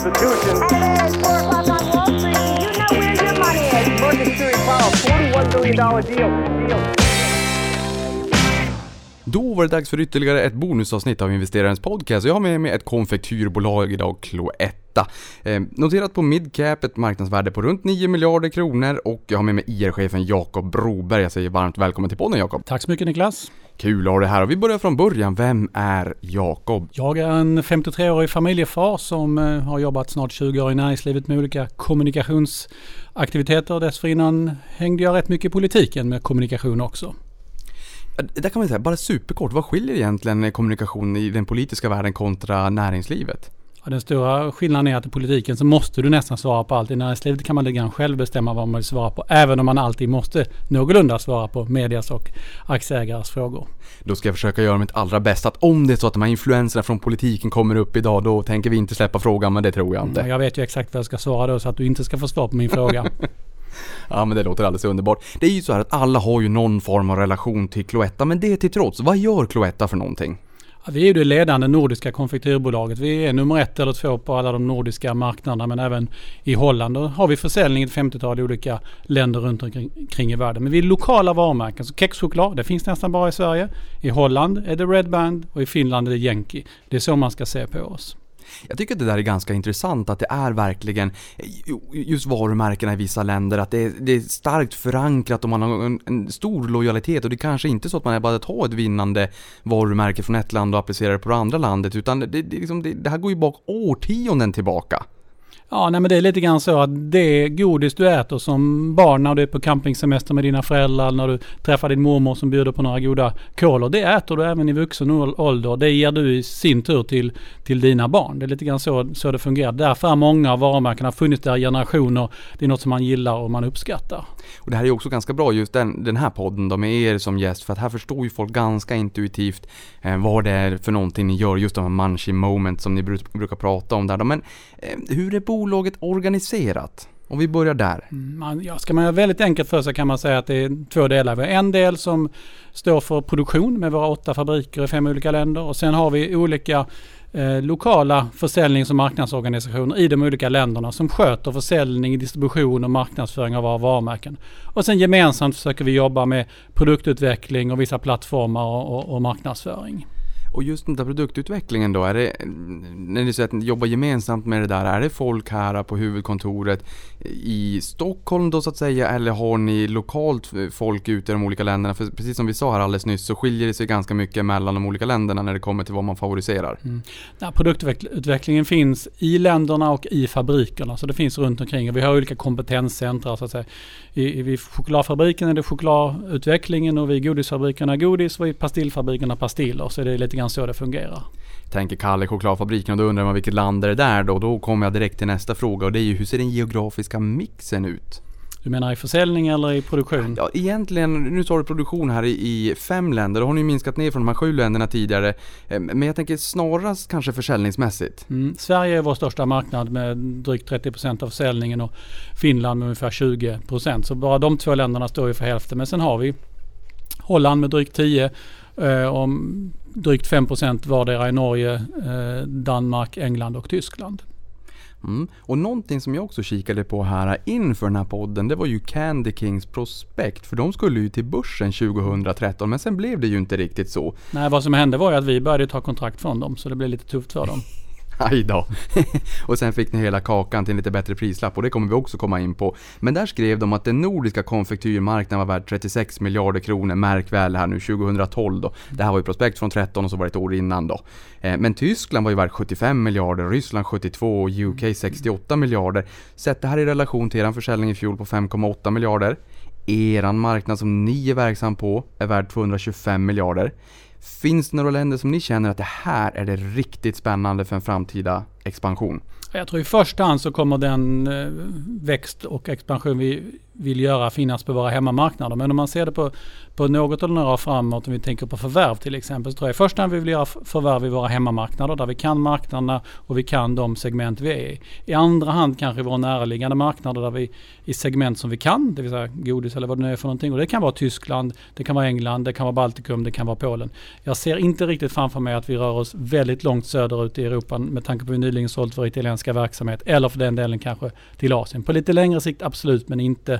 Constitution. At 4 o'clock on Wall Street, do you know where your money is? Mercury Power, $41 billion deal. deal. Då var det dags för ytterligare ett bonusavsnitt av investerarens podcast. Jag har med mig ett konfektyrbolag idag, Cloetta. Eh, noterat på midcap, ett marknadsvärde på runt 9 miljarder kronor och jag har med mig IR-chefen Jakob Broberg. Jag säger varmt välkommen till podden Jakob. Tack så mycket Niklas. Kul att ha dig här och vi börjar från början. Vem är Jakob? Jag är en 53-årig familjefar som eh, har jobbat snart 20 år i näringslivet med olika kommunikationsaktiviteter. Dessförinnan hängde jag rätt mycket i politiken med kommunikation också. Där kan man säga, bara superkort, vad skiljer egentligen kommunikation i den politiska världen kontra näringslivet? Ja, den stora skillnaden är att i politiken så måste du nästan svara på allt. I näringslivet kan man lite grann själv bestämma vad man vill svara på. Även om man alltid måste någorlunda svara på medias och aktieägares frågor. Då ska jag försöka göra mitt allra bästa. Att om det är så att de här influenserna från politiken kommer upp idag, då tänker vi inte släppa frågan, men det tror jag inte. Jag vet ju exakt vad jag ska svara då så att du inte ska få svar på min fråga. Ja men det låter alldeles underbart. Det är ju så här att alla har ju någon form av relation till Cloetta, men det till trots, vad gör Cloetta för någonting? Ja, Vi är ju det ledande nordiska konfektyrbolaget. Vi är nummer ett eller två på alla de nordiska marknaderna men även i Holland Då har vi försäljning i ett 50-tal olika länder runt omkring i världen. Men vi är lokala varumärken. Så kexchoklad, det finns nästan bara i Sverige. I Holland är det Red Band och i Finland är det Yankee. Det är så man ska se på oss. Jag tycker att det där är ganska intressant, att det är verkligen just varumärkena i vissa länder, att det är, det är starkt förankrat och man har en, en stor lojalitet och det är kanske inte så att man är bara tar ett vinnande varumärke från ett land och applicerar det på det andra landet, utan det, det, liksom, det, det här går ju bak årtionden tillbaka. Ja, nej, men det är lite grann så att det godis du äter som barn när du är på campingsemester med dina föräldrar, när du träffar din mormor som bjuder på några goda kolor. Det äter du även i vuxen ålder. Det ger du i sin tur till, till dina barn. Det är lite grann så, så det fungerar. Därför har många av varumärkena funnits där i generationer. Det är något som man gillar och man uppskattar. Och det här är också ganska bra just den, den här podden då med er som gäst för att här förstår ju folk ganska intuitivt eh, vad det är för någonting ni gör, just de här munchy moment som ni brukar prata om där. Men eh, hur är bolaget organiserat? Om vi börjar där. Mm, man, ja, ska man göra väldigt enkelt för sig kan man säga att det är två delar. Vi har en del som står för produktion med våra åtta fabriker i fem olika länder och sen har vi olika eh, lokala försäljnings och marknadsorganisationer i de olika länderna som sköter försäljning, distribution och marknadsföring av våra varumärken. Och sen gemensamt försöker vi jobba med produktutveckling och vissa plattformar och, och, och marknadsföring. Och just den där produktutvecklingen då, är det, när ni säger att ni jobbar gemensamt med det där, är det folk här på huvudkontoret i Stockholm då så att säga, eller har ni lokalt folk ute i de olika länderna? För precis som vi sa här alldeles nyss så skiljer det sig ganska mycket mellan de olika länderna när det kommer till vad man favoriserar. Mm. Ja, produktutvecklingen finns i länderna och i fabrikerna, så det finns runt omkring. Och vi har olika kompetenscentra så att säga. I, chokladfabriken är det chokladutvecklingen och vid godisfabrikerna godis och i pastillfabrikerna pastiller. Så det är lite grann så det fungerar. Tänker Kalle chokladfabriken och då undrar man vilket land är det där då? Då kommer jag direkt till nästa fråga och det är ju hur ser den geografiska mixen ut? Du menar i försäljning eller i produktion? Ja, egentligen, nu tar du produktion här i, i fem länder. Då har ni minskat ner från de här sju länderna tidigare. Eh, Men jag tänker snarast kanske försäljningsmässigt. Mm. Sverige är vår största marknad med drygt 30% av försäljningen och Finland med ungefär 20%. Så bara de två länderna står ju för hälften. Men sen har vi Holland med drygt 10 eh, och drygt 5% vardera i Norge, eh, Danmark, England och Tyskland. Mm. Och någonting som jag också kikade på här inför den här podden, det var ju Candy Kings prospekt. För de skulle ju till börsen 2013, men sen blev det ju inte riktigt så. Nej, vad som hände var ju att vi började ta kontrakt från dem, så det blev lite tufft för dem. Aj då. och sen fick ni hela kakan till en lite bättre prislapp och det kommer vi också komma in på. Men där skrev de att den nordiska konfektyrmarknaden var värd 36 miljarder kronor, märk väl här nu 2012 då. Det här var ju prospekt från 13 och så var det ett år innan då. Eh, men Tyskland var ju värd 75 miljarder, Ryssland 72 och UK 68 miljarder. Sätt det här i relation till er försäljning i fjol på 5,8 miljarder. Eran marknad som ni är verksam på är värd 225 miljarder. Finns det några länder som ni känner att det här är det riktigt spännande för en framtida expansion? Jag tror i första hand så kommer den eh, växt och expansion vi vill göra finnas på våra hemmamarknader. Men om man ser det på, på något eller några år framåt, om vi tänker på förvärv till exempel, så tror jag i första hand vi vill göra förvärv i våra hemmamarknader där vi kan marknaderna och vi kan de segment vi är i. I andra hand kanske i våra närliggande marknader där vi i segment som vi kan, det vill säga godis eller vad det nu är för någonting. Och det kan vara Tyskland, det kan vara England, det kan vara Baltikum, det kan vara Polen. Jag ser inte riktigt framför mig att vi rör oss väldigt långt söderut i Europa med tanke på att vi nyligen sålt vår italienska verksamhet eller för den delen kanske till Asien. På lite längre sikt absolut, men inte,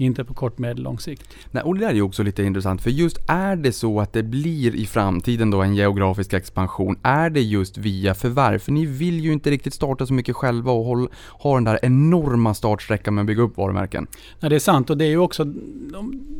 inte på kort, medellång sikt. Nej, och det där är ju också lite intressant, för just är det så att det blir i framtiden då en geografisk expansion, är det just via förvärv? För ni vill ju inte riktigt starta så mycket själva och håll, ha den där enorma startsträckan med att bygga upp varumärken. Nej, det är sant och det är ju också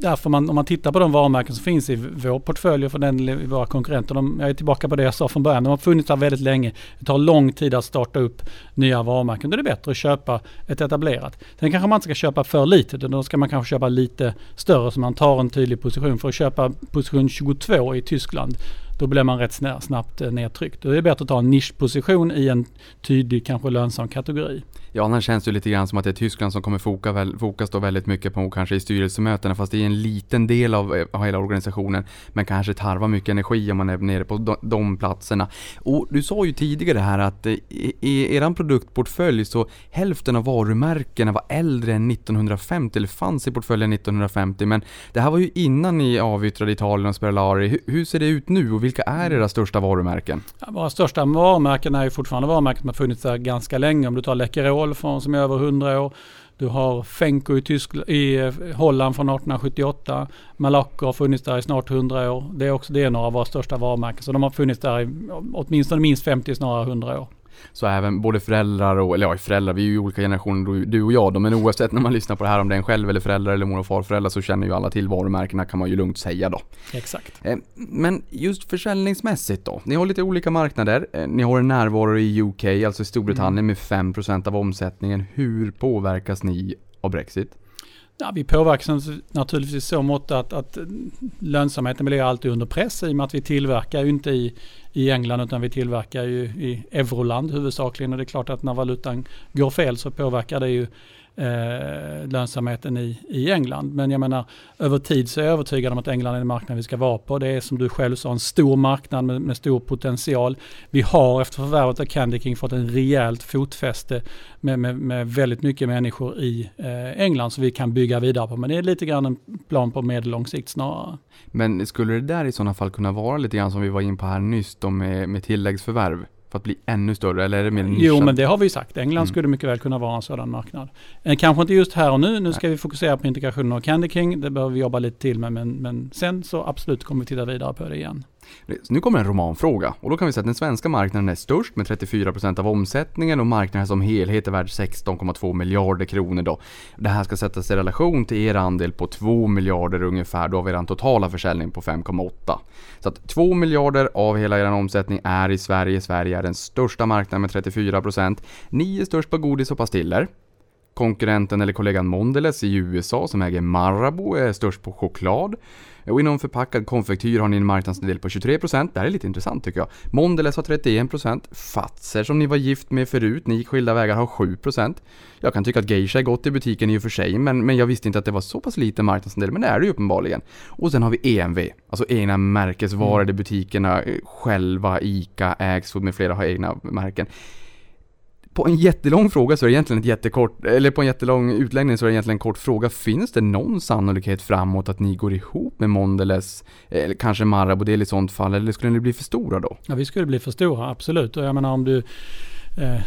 därför man, om man tittar på de varumärken som finns i vår portfölj och för den i våra konkurrenter. De, jag är tillbaka på det jag sa från början. De har funnits där väldigt länge. Det tar lång tid att starta upp nya varumärken. Då är det bättre att köpa ett etablerat. Sen kanske man inte ska köpa för litet. Då ska man kanske köpa lite större så man tar en tydlig position. För att köpa position 22 i Tyskland då blir man rätt snabbt eh, nedtryckt. Då är det bättre att ta en nischposition i en tydlig, kanske lönsam kategori. Ja, annars känns det lite grann som att det är Tyskland som kommer foka, väl, fokas då väldigt mycket på kanske i styrelsemötena, fast det är en liten del av, eh, av hela organisationen, men kanske tarvar mycket energi om man är nere på de, de platserna. Och du sa ju tidigare här att eh, i, i eran produktportfölj så hälften av varumärkena var äldre än 1950, eller fanns i portföljen 1950, men det här var ju innan ni avyttrade Italien och Sperlari. Hur, hur ser det ut nu och vilka är era största varumärken? Ja, våra största varumärken är ju fortfarande varumärken som har funnits där ganska länge. Om du tar Läkerol från, som är över 100 år. Du har Fenko i, Tyskland, i eh, Holland från 1878. Malaco har funnits där i snart 100 år. Det är också det är några av våra största varumärken. Så de har funnits där i åtminstone minst 50, snarare 100 år. Så även både föräldrar och, eller ja föräldrar, vi är ju olika generationer du och jag då, men oavsett när man lyssnar på det här om det är en själv eller föräldrar eller mor och farföräldrar så känner ju alla till varumärkena kan man ju lugnt säga då. Exakt. Eh, men just försäljningsmässigt då, ni har lite olika marknader, eh, ni har en närvaro i UK, alltså i Storbritannien med 5% av omsättningen. Hur påverkas ni av Brexit? Ja, vi påverkas naturligtvis så mått att, att lönsamheten blir alltid under press i och med att vi tillverkar ju inte i, i England utan vi tillverkar ju i euroland huvudsakligen. Och det är klart att när valutan går fel så påverkar det ju eh, lönsamheten i, i England. Men jag menar över tid så är jag övertygad om att England är en marknad vi ska vara på. Det är som du själv sa en stor marknad med, med stor potential. Vi har efter förvärvet av Candy King fått en rejält fotfäste med, med, med väldigt mycket människor i eh, England som vi kan bygga vidare på. Men det är lite grann en plan på medellång sikt snarare. Men skulle det där i sådana fall kunna vara lite grann som vi var in på här nyss då med, med tilläggsförvärv? För att bli ännu större eller är det mer nischat? Jo men det har vi sagt. England mm. skulle mycket väl kunna vara en sådan marknad. Eh, kanske inte just här och nu. Nu ska Nej. vi fokusera på integrationen av Candy King. Det behöver vi jobba lite till med men, men sen så absolut kommer vi titta vidare på det igen. Nu kommer en romanfråga och då kan vi säga att den svenska marknaden är störst med 34% av omsättningen och marknaden som helhet är värd 16,2 miljarder kronor då. Det här ska sättas i relation till er andel på 2 miljarder ungefär, då har vi er totala försäljning på 5,8. Så att 2 miljarder av hela er omsättning är i Sverige. Sverige är den största marknaden med 34%. Ni är störst på godis och pastiller. Konkurrenten eller kollegan Mondelez i USA som äger Marabou är störst på choklad. Och inom förpackad konfektyr har ni en marknadsandel på 23%. Det här är lite intressant tycker jag. Mondelez har 31%. Fatser som ni var gift med förut, ni gick skilda vägar, har 7%. Jag kan tycka att geisha är gott i butiken i och för sig, men, men jag visste inte att det var så pass liten marknadsandel, men det är det ju uppenbarligen. Och sen har vi EMV, alltså egna märkesvaror mm. där butikerna själva, ICA, Axfood med flera har egna märken på en jättelång fråga så är det egentligen ett jättekort, eller på en jättelång utläggning så är det egentligen en kort fråga. Finns det någon sannolikhet framåt att ni går ihop med Mondelez, eller kanske Marabou i sånt fall, eller skulle ni bli för stora då? Ja, vi skulle bli för stora, absolut. Och jag menar om du eh,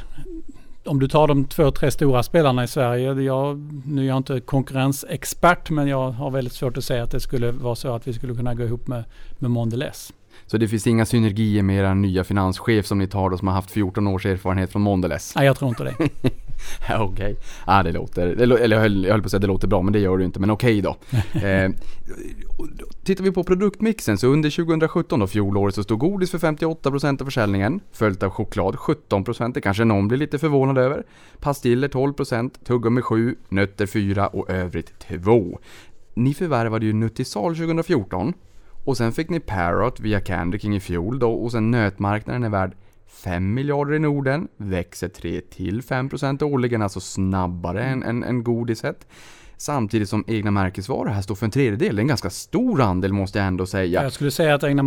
om du tar de två, tre stora spelarna i Sverige. Jag, nu är jag inte konkurrensexpert men jag har väldigt svårt att säga att det skulle vara så att vi skulle kunna gå ihop med, med Mondelez. Så det finns inga synergier med er nya finanschef som ni tar då som har haft 14 års erfarenhet från Mondelez? Nej, jag tror inte det. okej. Okay. Ah, det låter, eller jag höll, jag höll på att säga det låter bra, men det gör det inte. Men okej okay då. eh, tittar vi på produktmixen så under 2017 då, fjolåret, så stod godis för 58% av försäljningen. Följt av choklad 17%, det kanske någon blir lite förvånad över. Pastiller 12%, tuggummi 7, nötter 4 och övrigt 2. Ni förvärvade ju Nutisal 2014 och sen fick ni Parrot via Candy King i fjol då och sen nötmarknaden är värd 5 miljarder i Norden, växer 3 till 5% årligen, alltså snabbare än, än, än godiset. Samtidigt som egna märkesvaror här står för en tredjedel. Det är en ganska stor andel måste jag ändå säga. Jag skulle säga att egna,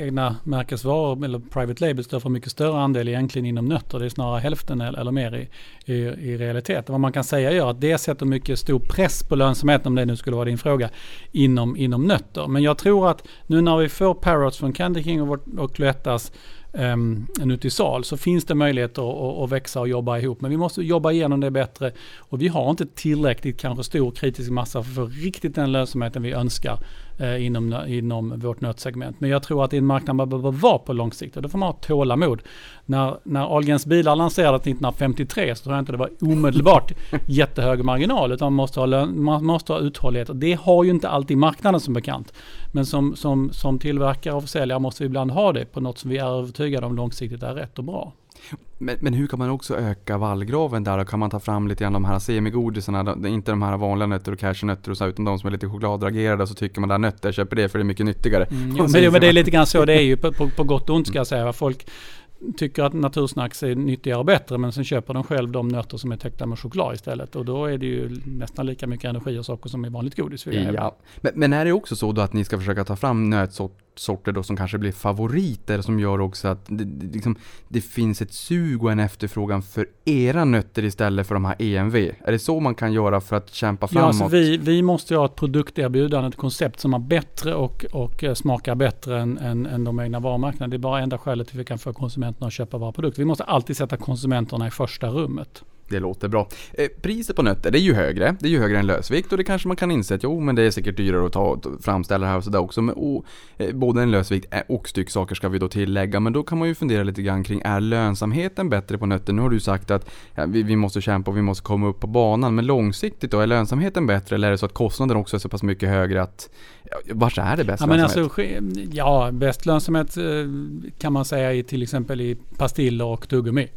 egna märkesvaror eller private label står för mycket större andel egentligen inom nötter. Det är snarare hälften eller mer i, i, i realiteten. Vad man kan säga är att det sätter mycket stor press på lönsamheten om det nu skulle vara din fråga inom, inom nötter. Men jag tror att nu när vi får Parrots från Candy King och, och Cloettas um, sal så finns det möjligheter att, att, växa och jobba ihop. Men vi måste jobba igenom det bättre och vi har inte tillräckligt kanske stor kritisk massa för att få riktigt den lönsamheten vi önskar eh, inom, inom vårt nötsegment. Men jag tror att det är en marknad man behöver vara på lång sikt och då får man ha tålamod. När, när Ahlgrens bilar lanserades 1953 så tror jag inte det var omedelbart jättehög marginal utan man måste, ha lön, man måste ha uthållighet. Det har ju inte alltid marknaden som bekant. Men som, som, som tillverkare och försäljare måste vi ibland ha det på något som vi är övertygade om långsiktigt är rätt och bra. Men, men, hur kan man också öka vallgraven där? Kan man ta fram lite grann de här semigodisarna, inte de här vanliga nötter och cashewnötter och så, utan de som är lite chokladragerade så tycker man att nötter, jag köper det för det är mycket nyttigare. Mm, ja, men, men, det är lite grann så det är ju på, på, på gott och ont ska jag säga. Folk, tycker att natursnacks är nyttigare och bättre men sen köper de själv de nötter som är täckta med choklad istället. Och då är det ju nästan lika mycket energi och socker som i vanligt godis. Ja. Men, men, är det också så då att ni ska försöka ta fram nötsorter då som kanske blir favoriter som gör också att det, liksom, det finns ett sug och en efterfrågan för era nötter istället för de här EMV? Är det så man kan göra för att kämpa framåt? Ja, alltså vi, vi måste ha ett produkterbjudande, ett koncept som är bättre och, och eh, smakar bättre än, än, än de egna varumärkena. Det är bara enda skälet till att vi kan få konsumenter konsumenterna att köpa våra produkter. Vi måste alltid sätta konsumenterna i första rummet. Det låter bra. Eh, priset på nötter, det är ju högre. Det är ju högre än lösvikt och det kanske man kan inse att jo, men det är säkert dyrare att ta, framställa det här och sådär också. Men, och, eh, både en lösvikt och stycksaker ska vi då tillägga. Men då kan man ju fundera lite grann kring, är lönsamheten bättre på nötter? Nu har du sagt att ja, vi, vi, måste kämpa och vi måste komma upp på banan. Men långsiktigt då, är lönsamheten bättre eller är det så att kostnaden också är så pass mycket högre att ja, vars är det bäst ja, men alltså, ja, bäst lönsamhet eh, kan man säga i till exempel i pastiller och tuggummi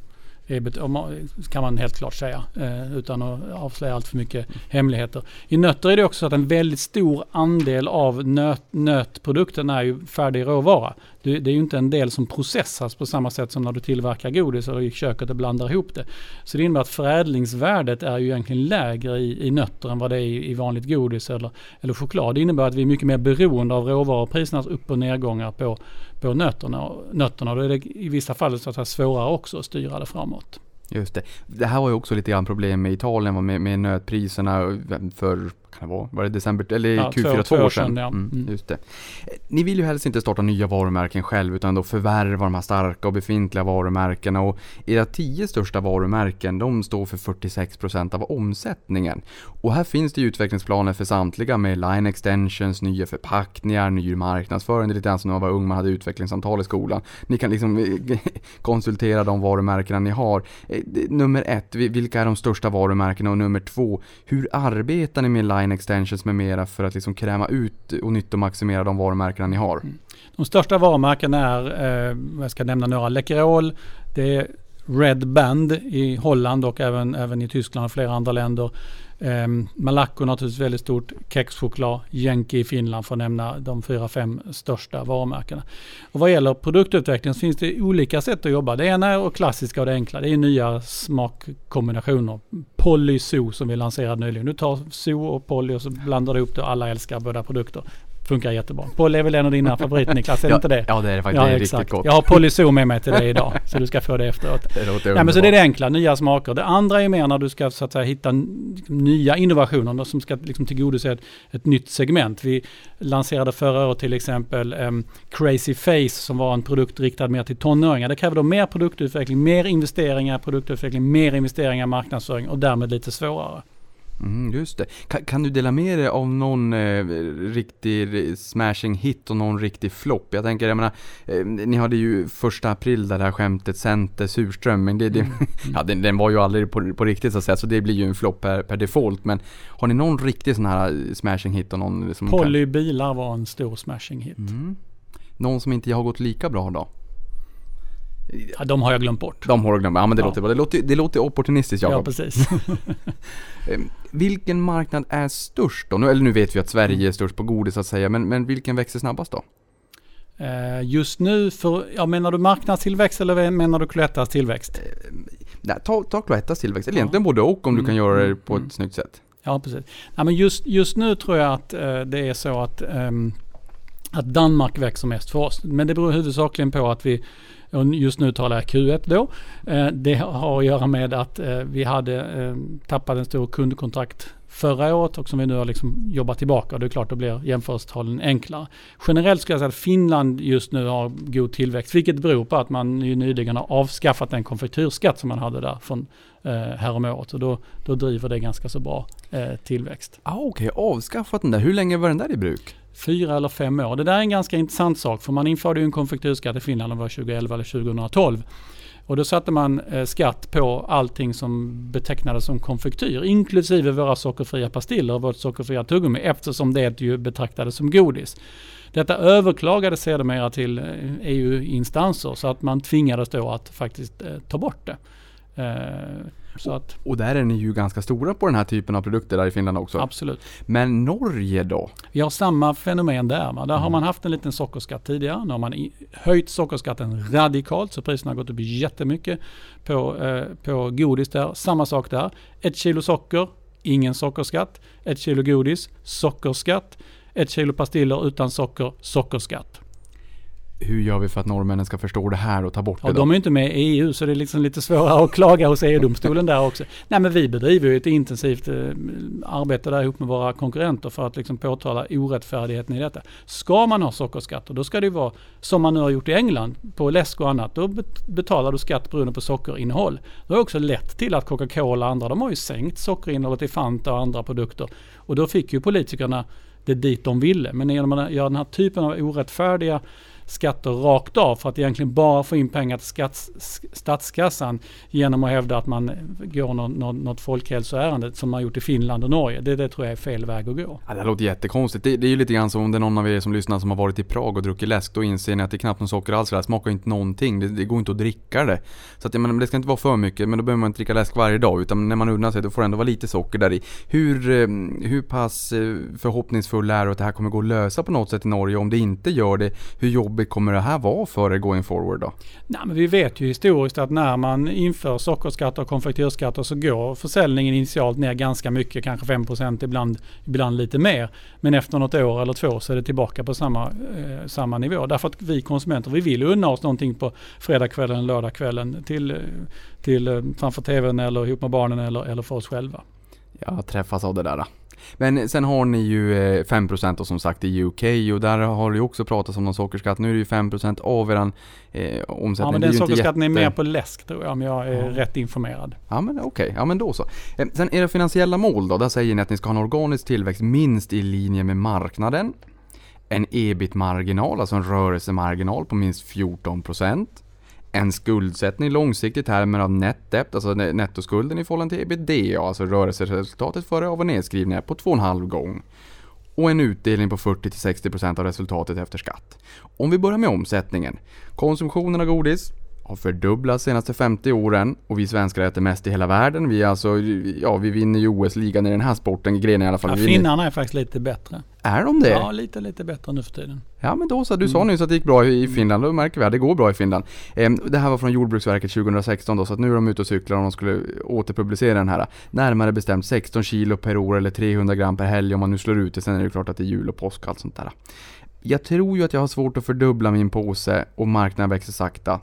kan man helt klart säga eh, utan att avslöja allt för mycket hemligheter. I nötter är det också så att en väldigt stor andel av nöt, nötprodukten är ju färdig råvara. Det, det, är ju inte en del som processas på samma sätt som när du tillverkar godis och i köket och blandar ihop det. Så det innebär att förädlingsvärdet är ju egentligen lägre i, i nötter än vad det är i, i vanligt godis eller, eller choklad. Det innebär att vi är mycket mer beroende av råvaruprisernas upp och nedgångar på, på nötterna. nötterna. Då är det i vissa fall så att det svårare också att styra det framåt. Just det. Det här var ju också lite grann problem med Italien med, med nötpriserna eh, för kan det vara? Var det december, eller ja, Q4 två, två år sedan? Ja. Mm, mm. Just det. Ni vill ju helst inte starta nya varumärken själv utan då förvärva de här starka och befintliga varumärkena och era tio största varumärken de står för 46% av omsättningen. Och här finns det ju utvecklingsplaner för samtliga med line extensions, nya förpackningar, ny marknadsföring. Det är lite grann som när man var ung, man hade utvecklingssamtal i skolan. Ni kan liksom konsultera de varumärkena ni har. Eh, nummer ett, vilka är de största varumärkena? Och nummer två, hur arbetar ni med line line extensions med mera för att liksom kräma ut och nyttomaximera de varumärkena ni har? Mm. De största varumärkena är, eh, jag ska nämna några, Läkerol, det är Red Band i Holland och även, även i Tyskland och flera andra länder. Eh, Malaco naturligtvis väldigt stort, kexchoklad, Yankee i Finland för att nämna de fyra, fem största varumärkena. Och vad gäller produktutveckling så finns det olika sätt att jobba. Det ena är klassiska och det enkla. Det är nya smakkombinationer. Polyso som vi lanserade nyligen. Du tar so och poly och så blandar du ihop det och alla älskar båda produkter funkar jättebra. Poly är väl en av dina favoriter Niklas, är det ja, inte det? Ja det är det faktiskt, ja, det är exakt. riktigt gott. Jag har Polyzo med mig till dig idag, så du ska få det efteråt. Det låter ja, men Så det är det enkla, nya smaker. Det andra är mer när du ska så att säga, hitta nya innovationer som ska liksom, tillgodose ett, ett nytt segment. Vi lanserade förra året till exempel um, Crazy Face som var en produkt riktad mer till tonåringar. Det kräver då mer produktutveckling, mer investeringar i produktutveckling, mer investeringar i marknadsföring och därmed lite svårare. Mm, just det. Kan, kan, du dela med dig av någon eh, riktig smashing hit och någon riktig flopp? Jag tänker, jag menar, eh, ni hade ju första april där det här skämtet Center Surström, men det, det, mm. ja, den, den, var ju aldrig på, på riktigt så att säga, så det blir ju en flopp per, per default. Men har ni någon riktig sån här smashing hit och någon som Polly kan... var en stor smashing hit. Mm. Någon som inte har gått lika bra då? Ja, de har jag glömt bort. De har du glömt, ja men det ja. låter. Det låter, det låter opportunistiskt Jakob. Ja, precis. Ehm, vilken marknad är störst då? Nu, eller nu vet vi att Sverige är störst på godis så att säga, men, men vilken växer snabbast då? Eh, just nu, för, ja, menar du marknadstillväxt eller menar du Cloettas tillväxt? Ehm, nej, ta, ta Cloettas tillväxt, eller ja. egentligen både och om mm. du kan göra det på mm. ett snyggt sätt. Ja, precis. Nej, men just, just nu tror jag att eh, det är så att, eh, att Danmark växer mest för oss. Men det beror huvudsakligen på att vi och just nu talar jag Q1 då. Eh, det har att göra med att eh, vi hade eh, tappat en stor kundkontrakt förra året och som vi nu har liksom jobbat tillbaka. Det är klart, då blir jämförelsetalen enklare. Generellt skulle jag säga att Finland just nu har god tillväxt, vilket beror på att man ju nyligen har avskaffat den konfektyrskatt som man hade där från eh, häromåret. Och då, då driver det ganska så bra eh, tillväxt. Ah, Okej, avskaffat den där. Hur länge var den där i bruk? Fyra eller fem år. Det där är en ganska intressant sak för man införde ju en konfektyrskatt i Finland, det var 2011 eller 2012. Och då satte man eh, skatt på allting som betecknades som konfektyr, inklusive våra sockerfria pastiller och vårt sockerfria tuggummi, eftersom det ju betraktades som godis. Detta överklagades sedermera till eh, EU-instanser så att man tvingades då att faktiskt eh, ta bort det. Eh, så att Och där är ni ju ganska stora på den här typen av produkter där i Finland också. absolut. Men Norge då? Vi har samma fenomen där. Va? Där har man haft en liten sockerskatt tidigare. Nu har man höjt sockerskatten radikalt så priserna har gått upp jättemycket på, eh, på godis där. Samma sak där. Ett kilo socker, ingen sockerskatt. Ett kilo godis, sockerskatt. Ett kilo pastiller utan socker, sockerskatt. Hur gör vi för att norrmännen ska förstå det här och ta bort Ja, det då? de är ju inte med i EU så det är liksom lite svårare att klaga hos EU-domstolen där också. Nej men vi bedriver ju ett intensivt eh, arbete där ihop med våra konkurrenter för att liksom påtala orättfärdigheten i detta. Ska man ha sockerskatter då ska det ju vara som man nu har gjort i England på läsk och annat. Då bet- betalar du skatt beroende på sockerinnehåll. Det har också lett till att Coca-Cola och andra de har ju sänkt sockerinnehållet i Fanta och andra produkter. Och då fick ju politikerna det dit de ville. Men genom att göra den här typen av orättfärdiga skatter rakt av för att egentligen bara få in pengar till skatt, statskassan genom att hävda att man går något, någon, något folkhälsoärende som man gjort i Finland och Norge. Det, det tror jag är fel väg att gå. Ja, det låter jättekonstigt. Det, det är ju lite grann som om det är någon av er som lyssnar som har varit i Prag och druckit läsk. Då inser ni att det är knappt någon socker alls. Det smakar inte någonting. Det, det går inte att dricka det. Så att menar, det ska inte vara för mycket. Men då behöver man inte dricka läsk varje dag. Utan när man unnar sig då får det ändå vara lite socker där i. Hur, eh, hur pass eh, förhoppningsfull är du att det här kommer gå att lösa på något sätt i Norge? Om det inte gör det, hur jobbigt kommer det här vara för er going forward då? Nej, men vi vet ju historiskt att när man inför sockerskatter och konfektyrskatter så går försäljningen initialt ner ganska mycket, kanske 5% ibland, ibland lite mer. Men efter något år eller två så är det tillbaka på samma, eh, samma nivå. Därför att vi konsumenter vi vill unna oss någonting på fredagskvällen, lördagskvällen till, till eh, framför tvn eller ihop med barnen eller, eller för oss själva. Jag träffas av det där. Men sen har ni ju eh, 5% och som sagt i UK och där har det ju också pratats om någon sockerskatt. Nu är det ju 5% av eran eh, omsättning. Ja, men är den sockerskatten är jätte- mer på läsk tror jag om jag är Ja. rätt informerad. Ja men okej, ja men då så. Eh, Sen era finansiella mål då, där säger ni att ni ska ha en organisk tillväxt minst i linje med marknaden. En ebit-marginal, alltså en rörelsemarginal på minst 14%. En skuldsättning långsiktigt termer av net debt, alltså nettoskulden i förhållande till ebitda, alltså rörelseresultatet före av och nedskrivningar på 2,5 gång. Och en utdelning på 40-60% av resultatet efter skatt. Om vi börjar med omsättningen. Konsumtionen av godis har fördubblats de senaste 50 åren och vi svenskar äter mest i hela världen. Vi är alltså, ja vi vinner ju OS-ligan i den här sporten, grenen i alla fall. Ja, finnarna är faktiskt lite bättre. Är de det? Ja, Ja, lite, lite bättre nu för tiden. men då så, du sa Mm. nyss att det gick bra i i Finland, då märker vi att det går bra i Finland. Ehm, Det här var från Jordbruksverket 2016 då, så att nu är de ute och cyklar om de skulle återpublicera den här. Närmare bestämt 16 kilo per år eller 300 gram per helg om man nu slår ut det. Sen är det klart att det är jul och påsk och allt sånt där. Jag tror ju att jag har svårt att fördubbla min påse och marknaden växer sakta.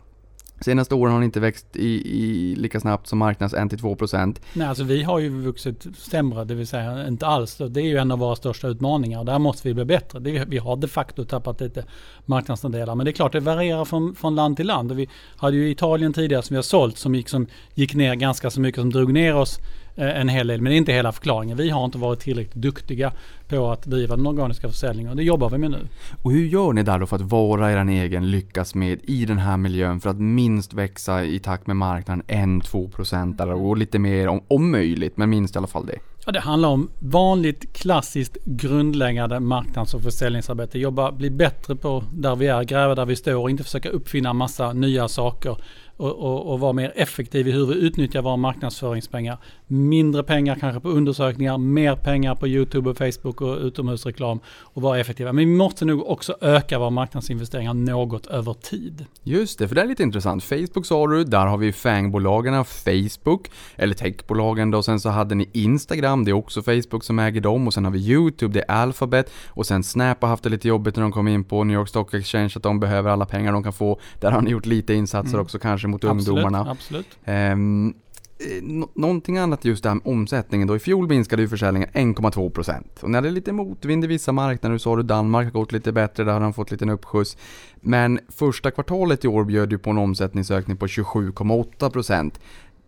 Senaste åren har den inte växt i, i lika snabbt som marknads 1-2%. Nej, alltså vi har ju vuxit sämre, det vill säga inte alls. Det är ju en av våra största utmaningar. Där måste vi bli bättre. Det, vi har de facto tappat lite marknadsandelar. Men det är klart, det varierar från, från land till land. Och vi hade ju Italien tidigare som vi har sålt som gick, som gick ner ganska så mycket, som drog ner oss en hel del. Men det är inte hela förklaringen. Vi har inte varit tillräckligt duktiga på att driva den organiska försäljningen och det jobbar vi med nu. Och hur gör ni där då för att vara er egen lyckas med i den här miljön för att minst växa i takt med marknaden 1-2% eller och lite mer om, om möjligt, men minst i alla fall det. Ja, det handlar om vanligt klassiskt grundläggande marknads och försäljningsarbete. Jobba, bli bättre på där vi är, gräva där vi står och inte försöka uppfinna massa nya saker. Och, och, och vara mer effektiv i hur vi utnyttjar våra marknadsföringspengar. Mindre pengar kanske på undersökningar, mer pengar på YouTube och Facebook och utomhusreklam och vara effektiva. Men vi måste nog också öka våra marknadsinvesteringar något över tid. Just det, för det är lite intressant. Facebook sa du, där har vi FANG-bolagen, Facebook, eller techbolagen då. Och sen så hade ni Instagram, det är också Facebook som äger dem. Och sen har vi YouTube, det är Alphabet. Och sen Snap har haft det lite jobbigt när de kom in på New York Stock Exchange, att de behöver alla pengar de kan få. Där har ni gjort lite insatser Mm. också kanske mot Absolut, ungdomarna. absolut. Nå- Eh, någonting annat just det här med omsättningen då. I fjol minskade ju försäljningen 1,2% och ni hade lite motvind i vissa marknader, så har du Danmark har gått lite bättre, där har de fått lite en uppskjuts. Men första kvartalet i år bjöd ju på en omsättningsökning på 27,8%.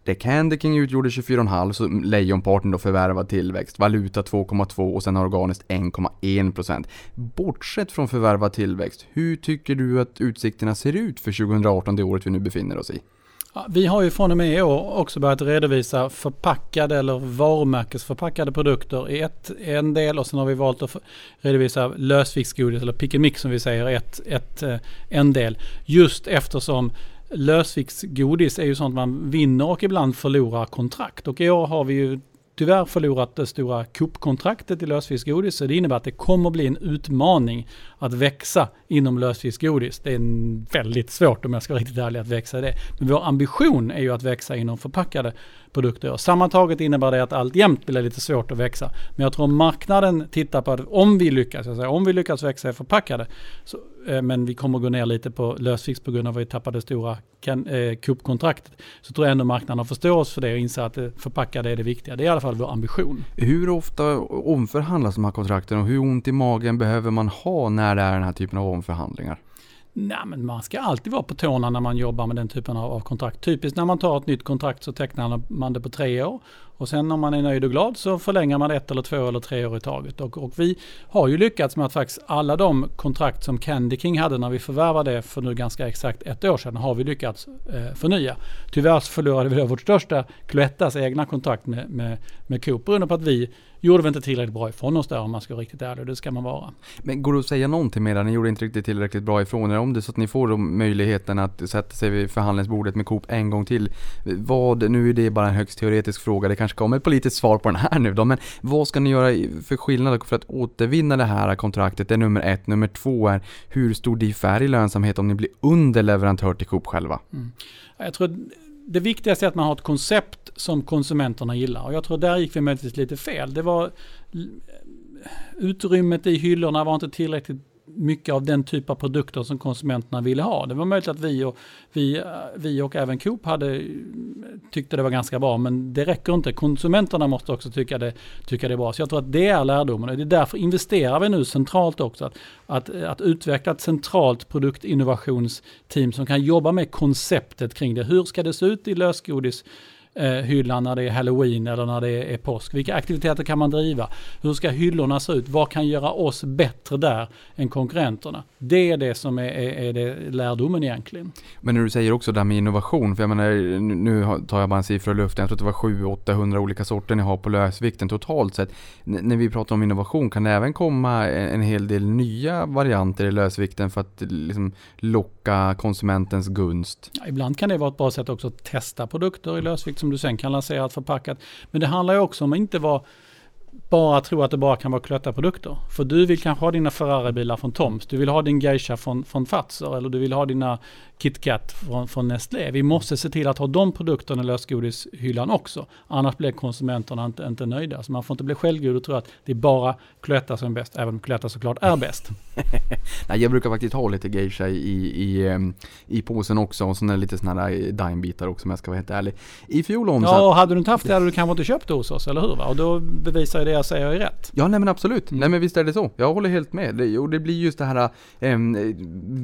Det Candy King utgjorde 24,5 så lejonparten då förvärvad tillväxt, valuta 2,2 och sen organiskt 1,1%. Bortsett från förvärvad tillväxt, hur tycker du att utsikterna ser ut för 2018, det året vi nu befinner oss i? Vi har ju från och med i år också börjat redovisa förpackade eller varumärkesförpackade produkter i ett, en del och sen har vi valt att redovisa lösviktsgodis eller pick and mix som vi säger ett, ett, eh, en del. Just eftersom lösviktsgodis är ju sånt man vinner och ibland förlorar kontrakt. Och i år har vi ju tyvärr förlorat det stora Coop-kontraktet i lösfiskgodis. Så det innebär att det kommer bli en utmaning att växa inom lösfiskgodis. Det är väldigt svårt om jag ska vara riktigt ärlig att växa i det. Men vår ambition är ju att växa inom förpackade produkter. gör. sammantaget innebär det att alltjämt blir det lite svårt att växa. Men jag tror marknaden tittar på att om vi lyckas, jag säger, om vi lyckas växa i förpackade, så, eh, men vi kommer gå ner lite på lösvikts på grund av att vi tappade stora kan, eh, Coop-kontraktet, så tror jag ändå marknaden har förståelse för det och inser att eh, förpackade är det viktiga. Det är i alla fall vår ambition. Hur ofta omförhandlas de här kontrakten och hur ont i magen behöver man ha när det är den här typen av omförhandlingar? Nej, men man ska alltid vara på tårna när man jobbar med den typen av, av kontrakt. Typiskt när man tar ett nytt kontrakt så tecknar man det på tre år. Och sen om man är nöjd och glad så förlänger man ett eller två eller tre år i taget. Och, och vi har ju lyckats med att faktiskt alla de kontrakt som Candy King hade när vi förvärvade det för nu ganska exakt ett år sedan har vi lyckats eh, förnya. Tyvärr så förlorade vi då vårt största Cloettas egna kontrakt med, med, med Coop beroende på att vi gjorde vi inte tillräckligt bra ifrån oss där om man ska vara riktigt ärlig och det ska man vara. Men går det att säga någonting mer? Ni gjorde inte riktigt tillräckligt bra ifrån er. Om det är så att ni får då möjligheten att sätta sig vid förhandlingsbordet med Coop en gång till. Vad, nu är det bara en högst teoretisk fråga, det kanske kommer ett politiskt svar på den här nu då, men vad ska ni göra för skillnad för att återvinna det här kontraktet? Det är nummer ett. Nummer två är hur stor diff är i lönsamhet om ni blir underleverantör till Coop själva? Mm. Jag tror att det viktigaste är att man har ett koncept som konsumenterna gillar. Och jag tror där gick vi möjligtvis lite fel. Det var utrymmet i hyllorna var inte tillräckligt mycket av den typ av produkter som konsumenterna ville ha. Det var möjligt att vi och, vi, vi och även Coop hade, tyckte det var ganska bra, men det räcker inte. Konsumenterna måste också tycka det, tycka det är bra. Så jag tror att det är lärdomen och det är därför investerar vi nu centralt också. Att, att, att utveckla ett centralt produktinnovationsteam som kan jobba med konceptet kring det. Hur ska det se ut i lösgodis? Eh, hyllan när det är halloween eller när det är påsk. Vilka aktiviteter kan man driva? Hur ska hyllorna se ut? Vad kan göra oss bättre där än konkurrenterna? Det är det som är, är, är lärdomen egentligen. Men när du säger också det här med innovation, för jag menar, nu- tar jag bara en siffra ur luften, jag tror att det var 700-800 olika sorter ni har på lösvikten totalt sett. N- när vi pratar om innovation, kan det även komma en, en hel del nya varianter i lösvikten för att liksom locka konsumentens gunst? Ja, ibland kan det vara ett bra sätt också att testa produkter i lösvikt som du sen kan lansera förpackat. Men det handlar ju också om att inte vara bara tro att det bara kan vara klötta produkter. För du vill kanske ha dina Ferrari-bilar från Toms, du vill ha din Geisha från, från Fazer eller du vill ha dina KitKat från, från Nestlé. Vi måste se till att ha de produkterna i lösgodishyllan också. Annars blir konsumenterna inte, inte nöjda. Så man får inte bli självgod och tro att det är bara Cloetta som är bäst, även om Cloetta såklart är bäst. Nej, jag brukar faktiskt ha lite geisha i, i, ehm, i påsen också och det lite sådana här dimebitar också om jag ska vara helt ärlig. I fjol omsatt... Ja, och hade du inte haft det hade du kanske inte köpt det hos oss, eller hur? Va? Och då bevisar ju det jag säger är rätt. Ja, nej men absolut. Mm. Nej men visst är det så. Jag håller helt med. Det, och det blir just det här em,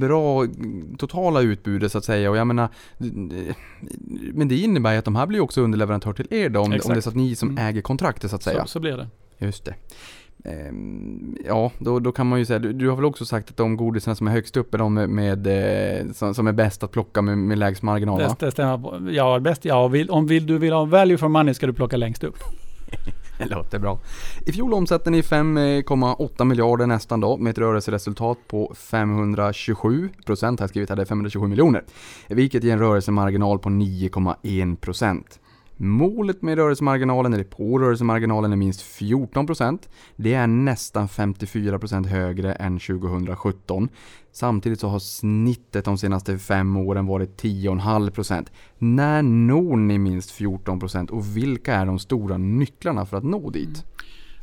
bra mm, totala utbudet så att säga. Och jag menar, men det innebär ju att de här blir också underleverantör till er då, om, om det är så att ni som Mm. äger kontraktet så att säga. Så, så blir det. Just det. Ehm, ja, då, då kan man ju säga, du, du har väl också sagt att de godisarna som är högst upp är de med, med eh, som, som är bäst att plocka med, med lägst marginal? Det, det stämmer. Ja, bäst. Ja, vill, om vill, du vill ha value for money ska du plocka längst upp. Det låter bra. I fjol omsatte ni 5,8 miljarder nästan då med ett rörelseresultat på 527 procent. Här skrivit hade 527 miljoner. Vilket ger en rörelsemarginal på 9,1 procent. Målet med rörelsemarginalen, eller på rörelsemarginalen, är minst 14 procent. Det är nästan 54 procent högre än 2017. Samtidigt så har snittet de senaste fem åren varit 10,5 procent. När når ni minst 14 procent och vilka är de stora nycklarna för att nå dit?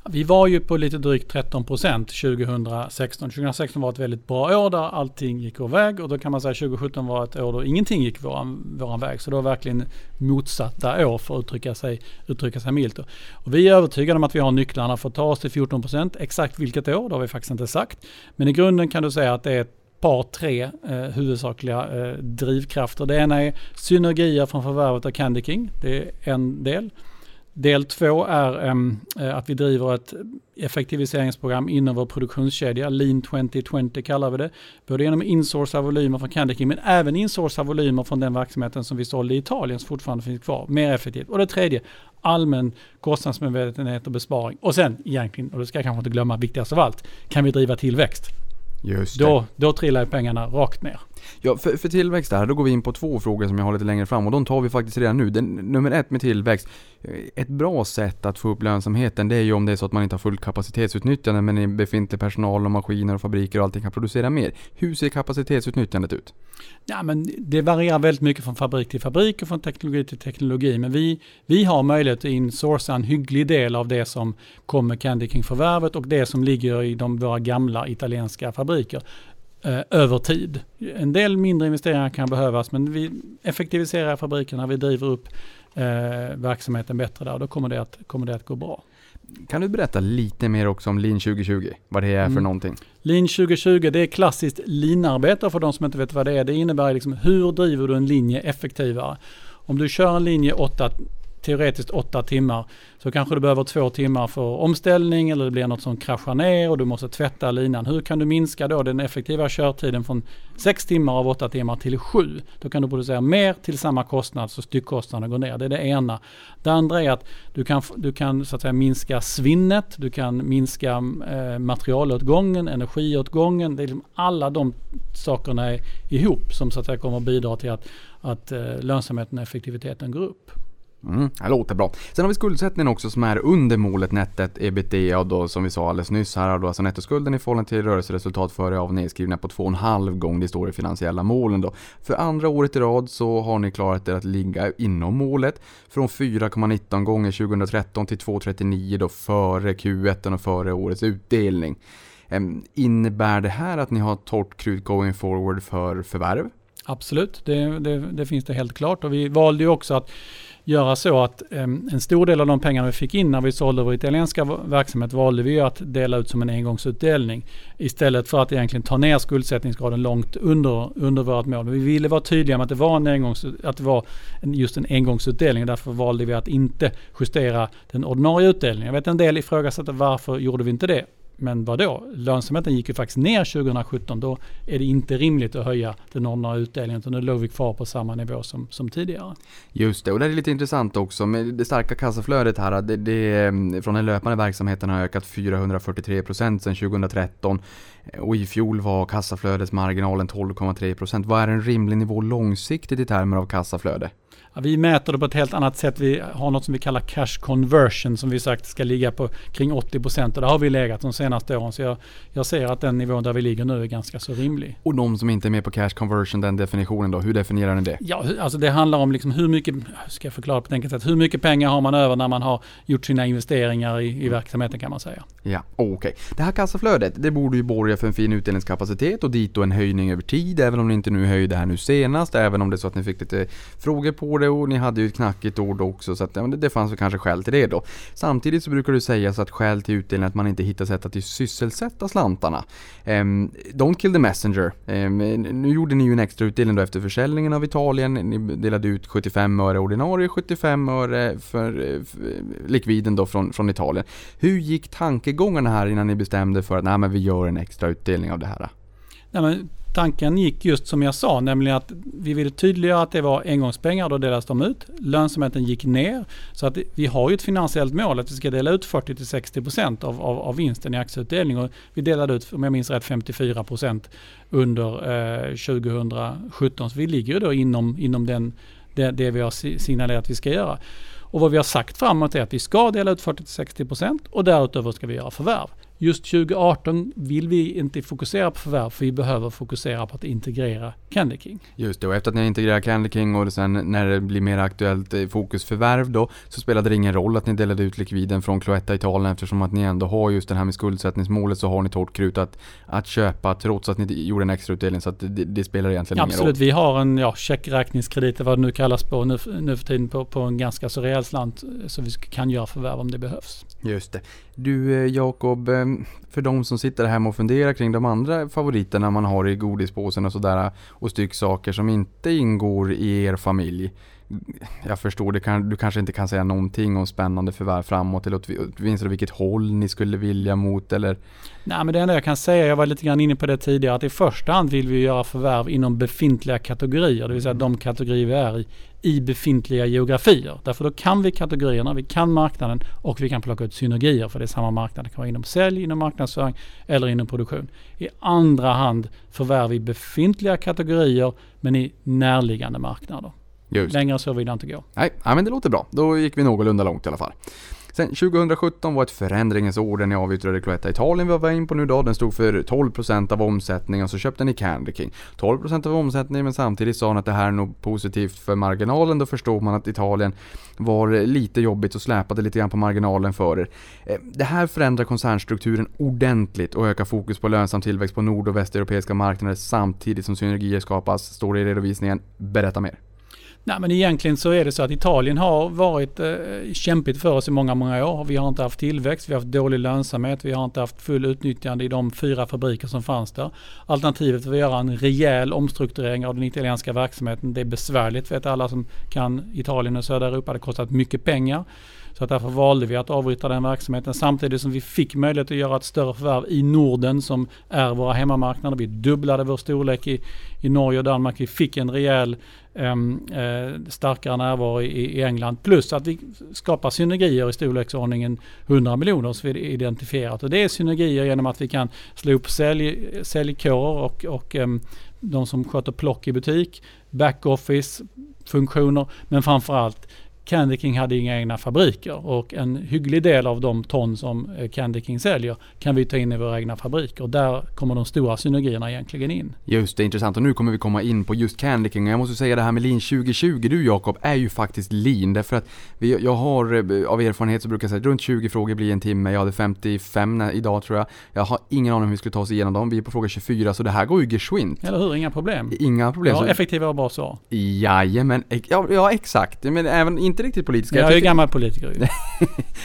Vi var ju på lite drygt 13 procent 2016. 2016 var ett väldigt bra år där allting gick vår väg och då kan man säga att 2017 var ett år då ingenting gick våran, våran väg. Så det var verkligen motsatta år för att uttrycka sig, uttrycka sig milt. Och vi är övertygade om att vi har nycklarna för att ta oss till 14 procent. Exakt vilket år, det har vi faktiskt inte sagt. Men i grunden kan du säga att det är ett par, tre eh, huvudsakliga eh, drivkrafter. Det ena är synergier från förvärvet av Candy King. Det är en del. Del två är um, att vi driver ett effektiviseringsprogram inom vår produktionskedja. Lean 2020 kallar vi det. Både genom insourca volymer från Candy King men även insourca volymer från den verksamheten som vi sålde i Italien som fortfarande finns kvar. Mer effektivt. Och det tredje, allmän kostnadsmedvetenhet och besparing. Och sen egentligen, och det ska jag kanske inte glömma, viktigast av allt, kan vi driva tillväxt. Just det. Då, då trillar pengarna rakt ner. Ja, för, för tillväxt här, då går vi in på två frågor som jag har lite längre fram och de tar vi faktiskt redan nu. Den, nummer ett med tillväxt. Eh, ett bra sätt att få upp lönsamheten det är ju om det är så att man inte har fullt kapacitetsutnyttjande men i befintlig personal och maskiner och fabriker och allting kan producera mer. Hur ser kapacitetsutnyttjandet ut? Ja, men det varierar väldigt mycket från fabrik till fabrik och från teknologi till teknologi. Men vi, vi har möjlighet att insourca en hygglig del av det som kommer Candy King-förvärvet och det som ligger i de, våra gamla italienska fabriker eh, över tid. En del mindre investeringar kan behövas men vi effektiviserar fabrikerna, vi driver upp eh, verksamheten bättre där. Då kommer det, att, kommer det att gå bra. Kan du berätta lite mer också om Lean 2020? Vad det är för Mm. någonting? Lean 2020 det är klassiskt lean-arbete för de som inte vet vad det är. Det innebär liksom hur driver du en linje effektivare? Om du kör en linje åtta, teoretiskt åtta timmar så kanske du behöver två timmar för omställning eller det blir något som kraschar ner och du måste tvätta linan. Hur kan du minska då den effektiva körtiden från sex timmar av åtta timmar till sju? Då kan du producera mer till samma kostnad så styckkostnaden går ner. Det är det ena. Det andra är att du kan, du kan så att säga minska svinnet, du kan minska eh, materialåtgången, energiåtgången. Det är liksom alla de sakerna är ihop som så att säga kommer att bidra till att, att eh, lönsamheten och effektiviteten går upp. Mm, det låter bra. Sen har vi skuldsättningen också som är under målet nettet ebitda då som vi sa alldeles nyss här då alltså nettoskulden i förhållande till rörelseresultat före av nedskrivna på 2,5 gånger det står i finansiella målen då. För andra året i rad så har ni klarat er att ligga inom målet från 4,19 gånger 2013 till 2,39 då före Q1 och före årets utdelning. Ehm, innebär det här att ni har torrt krut going forward för förvärv? Absolut, det, det, det finns det helt klart. Och vi valde ju också att göra så att en stor del av de pengarna vi fick in när vi sålde vår italienska verksamhet valde vi att dela ut som en engångsutdelning. Istället för att egentligen ta ner skuldsättningsgraden långt under, under vårt mål. Vi ville vara tydliga med att det var, en engångs, att det var en, just en engångsutdelning och därför valde vi att inte justera den ordinarie utdelningen. Jag vet en del ifrågasätter varför gjorde vi inte det? Men vad då? Lönsamheten gick ju faktiskt ner 2017. Då är det inte rimligt att höja den ordinarie utdelningen utan då låg vi kvar på samma nivå som, som tidigare. Just det, och det är lite intressant också med det starka kassaflödet här. Det, det, mm, från den löpande verksamheten har ökat 443% sedan 2013 och i fjol var kassaflödesmarginalen 12,3%. Vad är en rimlig nivå långsiktigt i termer av kassaflöde? Ja, vi mäter det på ett helt annat sätt. Vi har något som vi kallar cash conversion som vi sagt ska ligga på kring 80% och där har vi legat de senaste åren. Så jag, jag ser att den nivån där vi ligger nu är ganska så rimlig. Och de som inte är med på cash conversion, den definitionen då, hur definierar ni det? Ja, alltså det handlar om liksom hur mycket, ska jag förklara på ett enkelt sätt, hur mycket pengar har man över när man har gjort sina investeringar i, i verksamheten kan man säga. Ja, okej. Okay. Det här kassaflödet, det borde ju borga för en fin utdelningskapacitet och dit och en höjning över tid, även om ni inte nu höjde här nu senast, även om det är så att ni fick lite frågor på det och ni hade ju ett knackigt ord också så att ja, det, det fanns väl kanske skäl till det då. Samtidigt så brukar det sägas att skäl till utdelning är att man inte hittar sätt att sysselsätta slantarna. Um, don't kill the messenger. Um, nu gjorde ni ju en extra utdelning då efter försäljningen av Italien. Ni delade ut 75 öre ordinarie, 75 öre för, för likviden då från, från Italien. Hur gick tankegångarna här innan ni bestämde för att nej, men vi gör en extra utdelning av det här? Nej, men tanken gick just som jag sa, nämligen att vi ville tydliggöra att det var engångspengar, då delas de ut. Lönsamheten gick ner, så att vi har ju ett finansiellt mål att vi ska dela ut 40-60% av, av, av vinsten i aktieutdelning. Och vi delade ut, om jag minns rätt, 54% under eh, 2017. Så vi ligger ju då inom, inom den, det, det vi har signalerat att vi ska göra. Och vad vi har sagt framåt är att vi ska dela ut 40-60% och därutöver ska vi göra förvärv just 2018 vill vi inte fokusera på förvärv för vi behöver fokusera på att integrera Candy King. Just det, och efter att ni integrerar Candy King och sen när det blir mer aktuellt eh, fokusförvärv då, så spelade det ingen roll att ni delade ut likviden från Cloetta Italien eftersom att ni ändå har just det här med skuldsättningsmålet så har ni ett hårt krut att, att köpa trots att ni gjorde en extra utdelning så att det, det spelar egentligen Absolut, ingen roll. vi har en ja, checkräkningskredit, vad det nu kallas på nu, nu för tiden, på, på en ganska så rejäl slant så vi kan göra förvärv om det behövs. Just det. Du eh, Jakob, eh, för de som sitter hemma och funderar kring de andra favoriterna man har i godispåsen och sådär eh, och stycksaker som inte ingår i er familj. Jag förstår, det kan, du kanske inte kan säga någonting om spännande förvärv framåt eller åtminstone vilket håll ni skulle vilja mot eller? Nej men det enda jag kan säga, jag var lite grann inne på det tidigare, att i första hand vill vi göra förvärv inom befintliga kategorier, det vill säga de kategorier vi är i, i befintliga geografier. Därför då kan vi kategorierna, vi kan marknaden och vi kan plocka ut synergier för det är samma marknad. Det kan vara inom sälj, inom marknadsföring eller inom produktion. I andra hand förvärv i befintliga kategorier men i närliggande marknader. Just. Längre så vill jag inte gå. Nej, ja, men det låter bra. Då gick vi någorlunda långt i alla fall. Sen 2017 var ett förändringens år när ni avyttrade Cloetta Italien vi var in på nu då. Den stod för 12% av omsättningen så köpte ni Candy King. 12% av omsättningen men samtidigt sa han att det här är nog positivt för marginalen. Då förstod man att Italien var lite jobbigt och släpade lite grann på marginalen för er. Eh, det här förändrar koncernstrukturen ordentligt och ökar fokus på lönsam tillväxt på nord och västeuropeiska marknader samtidigt som synergier skapas, står det i redovisningen. Berätta mer. Nej men egentligen så är det så att Italien har varit eh, kämpigt för oss i många, många år. Vi har inte haft tillväxt, vi har haft dålig lönsamhet, vi har inte haft full utnyttjande i de fyra fabriker som fanns där. Alternativet var att göra en rejäl omstrukturering av den italienska verksamheten. Det är besvärligt, vet alla som kan Italien och södra Europa. Det har kostat mycket pengar. Så att därför valde vi att avyttra den verksamheten samtidigt som vi fick möjlighet att göra ett större förvärv i Norden som är våra hemmamarknader. Vi dubblade vår storlek i, i Norge och Danmark. Vi fick en rejäl ehm, eh, starkare närvaro i, i, England. Plus att vi skapar synergier i storleksordningen 100 miljoner som vi identifierat. Och det är synergier genom att vi kan slå upp sälj, säljkårer och, och eh, de som sköter plock i butik, backoffice, funktioner men framförallt Candy King hade inga egna fabriker och en hygglig del av de ton som eh, Candy King säljer kan vi ta in i våra egna fabriker. Och där kommer de stora synergierna egentligen in. Just det, intressant. Och nu kommer vi komma in på just Candy King. Och jag måste säga det här med Lean 2020, du Jakob, är ju faktiskt Lean. Därför att vi, jag har eh, av erfarenhet så brukar jag säga att runt 20 frågor blir en timme. Jag hade 55 idag tror jag. Jag har ingen aning om hur vi skulle ta oss igenom dem. Vi är på fråga 24 så det här går ju geschwint. Eller hur, inga problem. Inga problem. Ja, effektiva och bra svar. Jajamän, ja, ja exakt. Men även inte riktigt politiska. Jag, jag är ju gammal politiker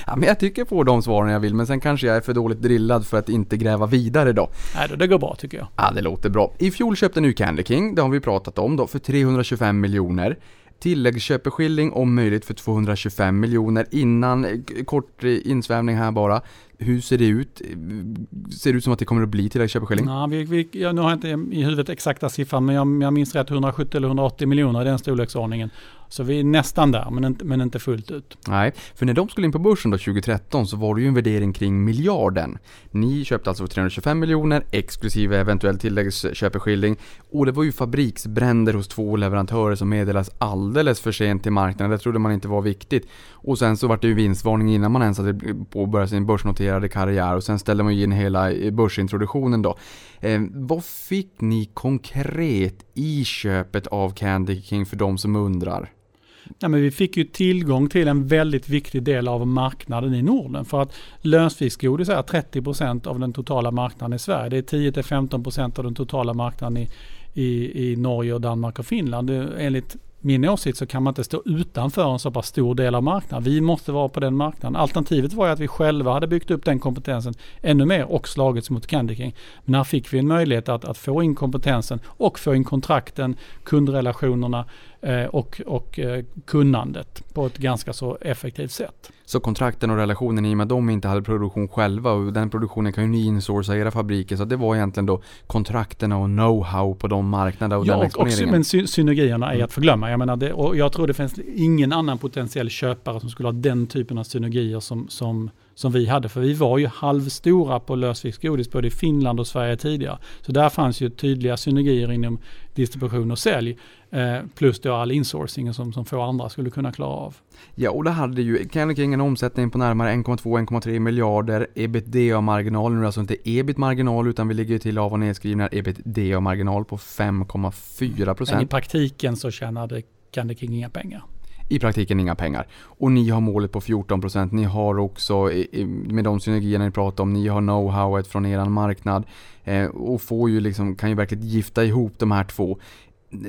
ja, men jag tycker på de svaren jag vill, men sen kanske jag är för dåligt drillad för att inte gräva vidare då. Nej, då, det går bra tycker jag. Ja, det låter bra. I fjol köpte nu Candy King, det har vi pratat om då, för 325 miljoner. Tilläggsköpeskilling om möjligt för 225 miljoner innan, kort insvävning här bara. Hur ser det ut? Ser det ut som att det kommer att bli tilläggsköpeskilling? Ja, vi, vi, ja, nu har jag inte i huvudet exakta siffran men jag, jag minns rätt 170 eller 180 miljoner i den storleksordningen. Så vi är nästan där men inte, men inte fullt ut. Nej, för när de skulle in på börsen då 2013 så var det ju en värdering kring miljarden. Ni köpte alltså för 325 miljoner exklusive eventuell tilläggsköpeskilling och det var ju fabriksbränder hos två leverantörer som meddelas alldeles för sent till marknaden. Det trodde man inte var viktigt. Och sen så var det ju vinstvarning innan man ens hade påbörjat sin börsnoterade karriär och sen ställde man ju in hela eh, börsintroduktionen då. Eh, vad fick ni konkret i köpet av Candy King för de som undrar? Ja, men vi fick ju tillgång till en väldigt viktig del av marknaden i Norden. För att lösfiskgodis är 30% av den totala marknaden i Sverige. Det är 10-15% av den totala marknaden i, i, i Norge, och Danmark och Finland. Enligt min åsikt så kan man inte stå utanför en så pass stor del av marknaden. Vi måste vara på den marknaden. Alternativet var ju att vi själva hade byggt upp den kompetensen ännu mer och slagits mot Candy King. Men här fick vi en möjlighet att, att få in kompetensen och få in kontrakten, kundrelationerna och, och eh, kunnandet på ett ganska så effektivt sätt. Så kontrakten och relationen i och med att de inte hade produktion själva och den produktionen kan ju ni insourca era fabriker. Så det var egentligen då kontrakterna och know-how på de marknaderna och ja, den exponeringen. Ja, men sy synergierna är mm. att förglömma. Jag menar det, och jag tror det finns ingen annan potentiell köpare som skulle ha den typen av synergier som, som, som vi hade. För vi var ju halvstora på lösviktsgodis både i Finland och Sverige tidigare. Så där fanns ju tydliga synergier inom distribution och sälj. Eh, plus då all insourcing som, som få andra skulle kunna klara av. Ja, och det hade ju Candy King en omsättning på närmare 1,2-1,3 miljarder. Ebitda-marginal, nu är det alltså inte ebit-marginal utan vi ligger till av och nedskrivna ebitda-marginal på 5,4 procent. Men i praktiken så tjänade Candy King inga pengar. I praktiken inga pengar. Och ni har målet på 14%. Ni har också, med de synergierna ni pratar om, ni har know-howet från er marknad. Eh, och får ju liksom, kan ju verkligen gifta ihop de här två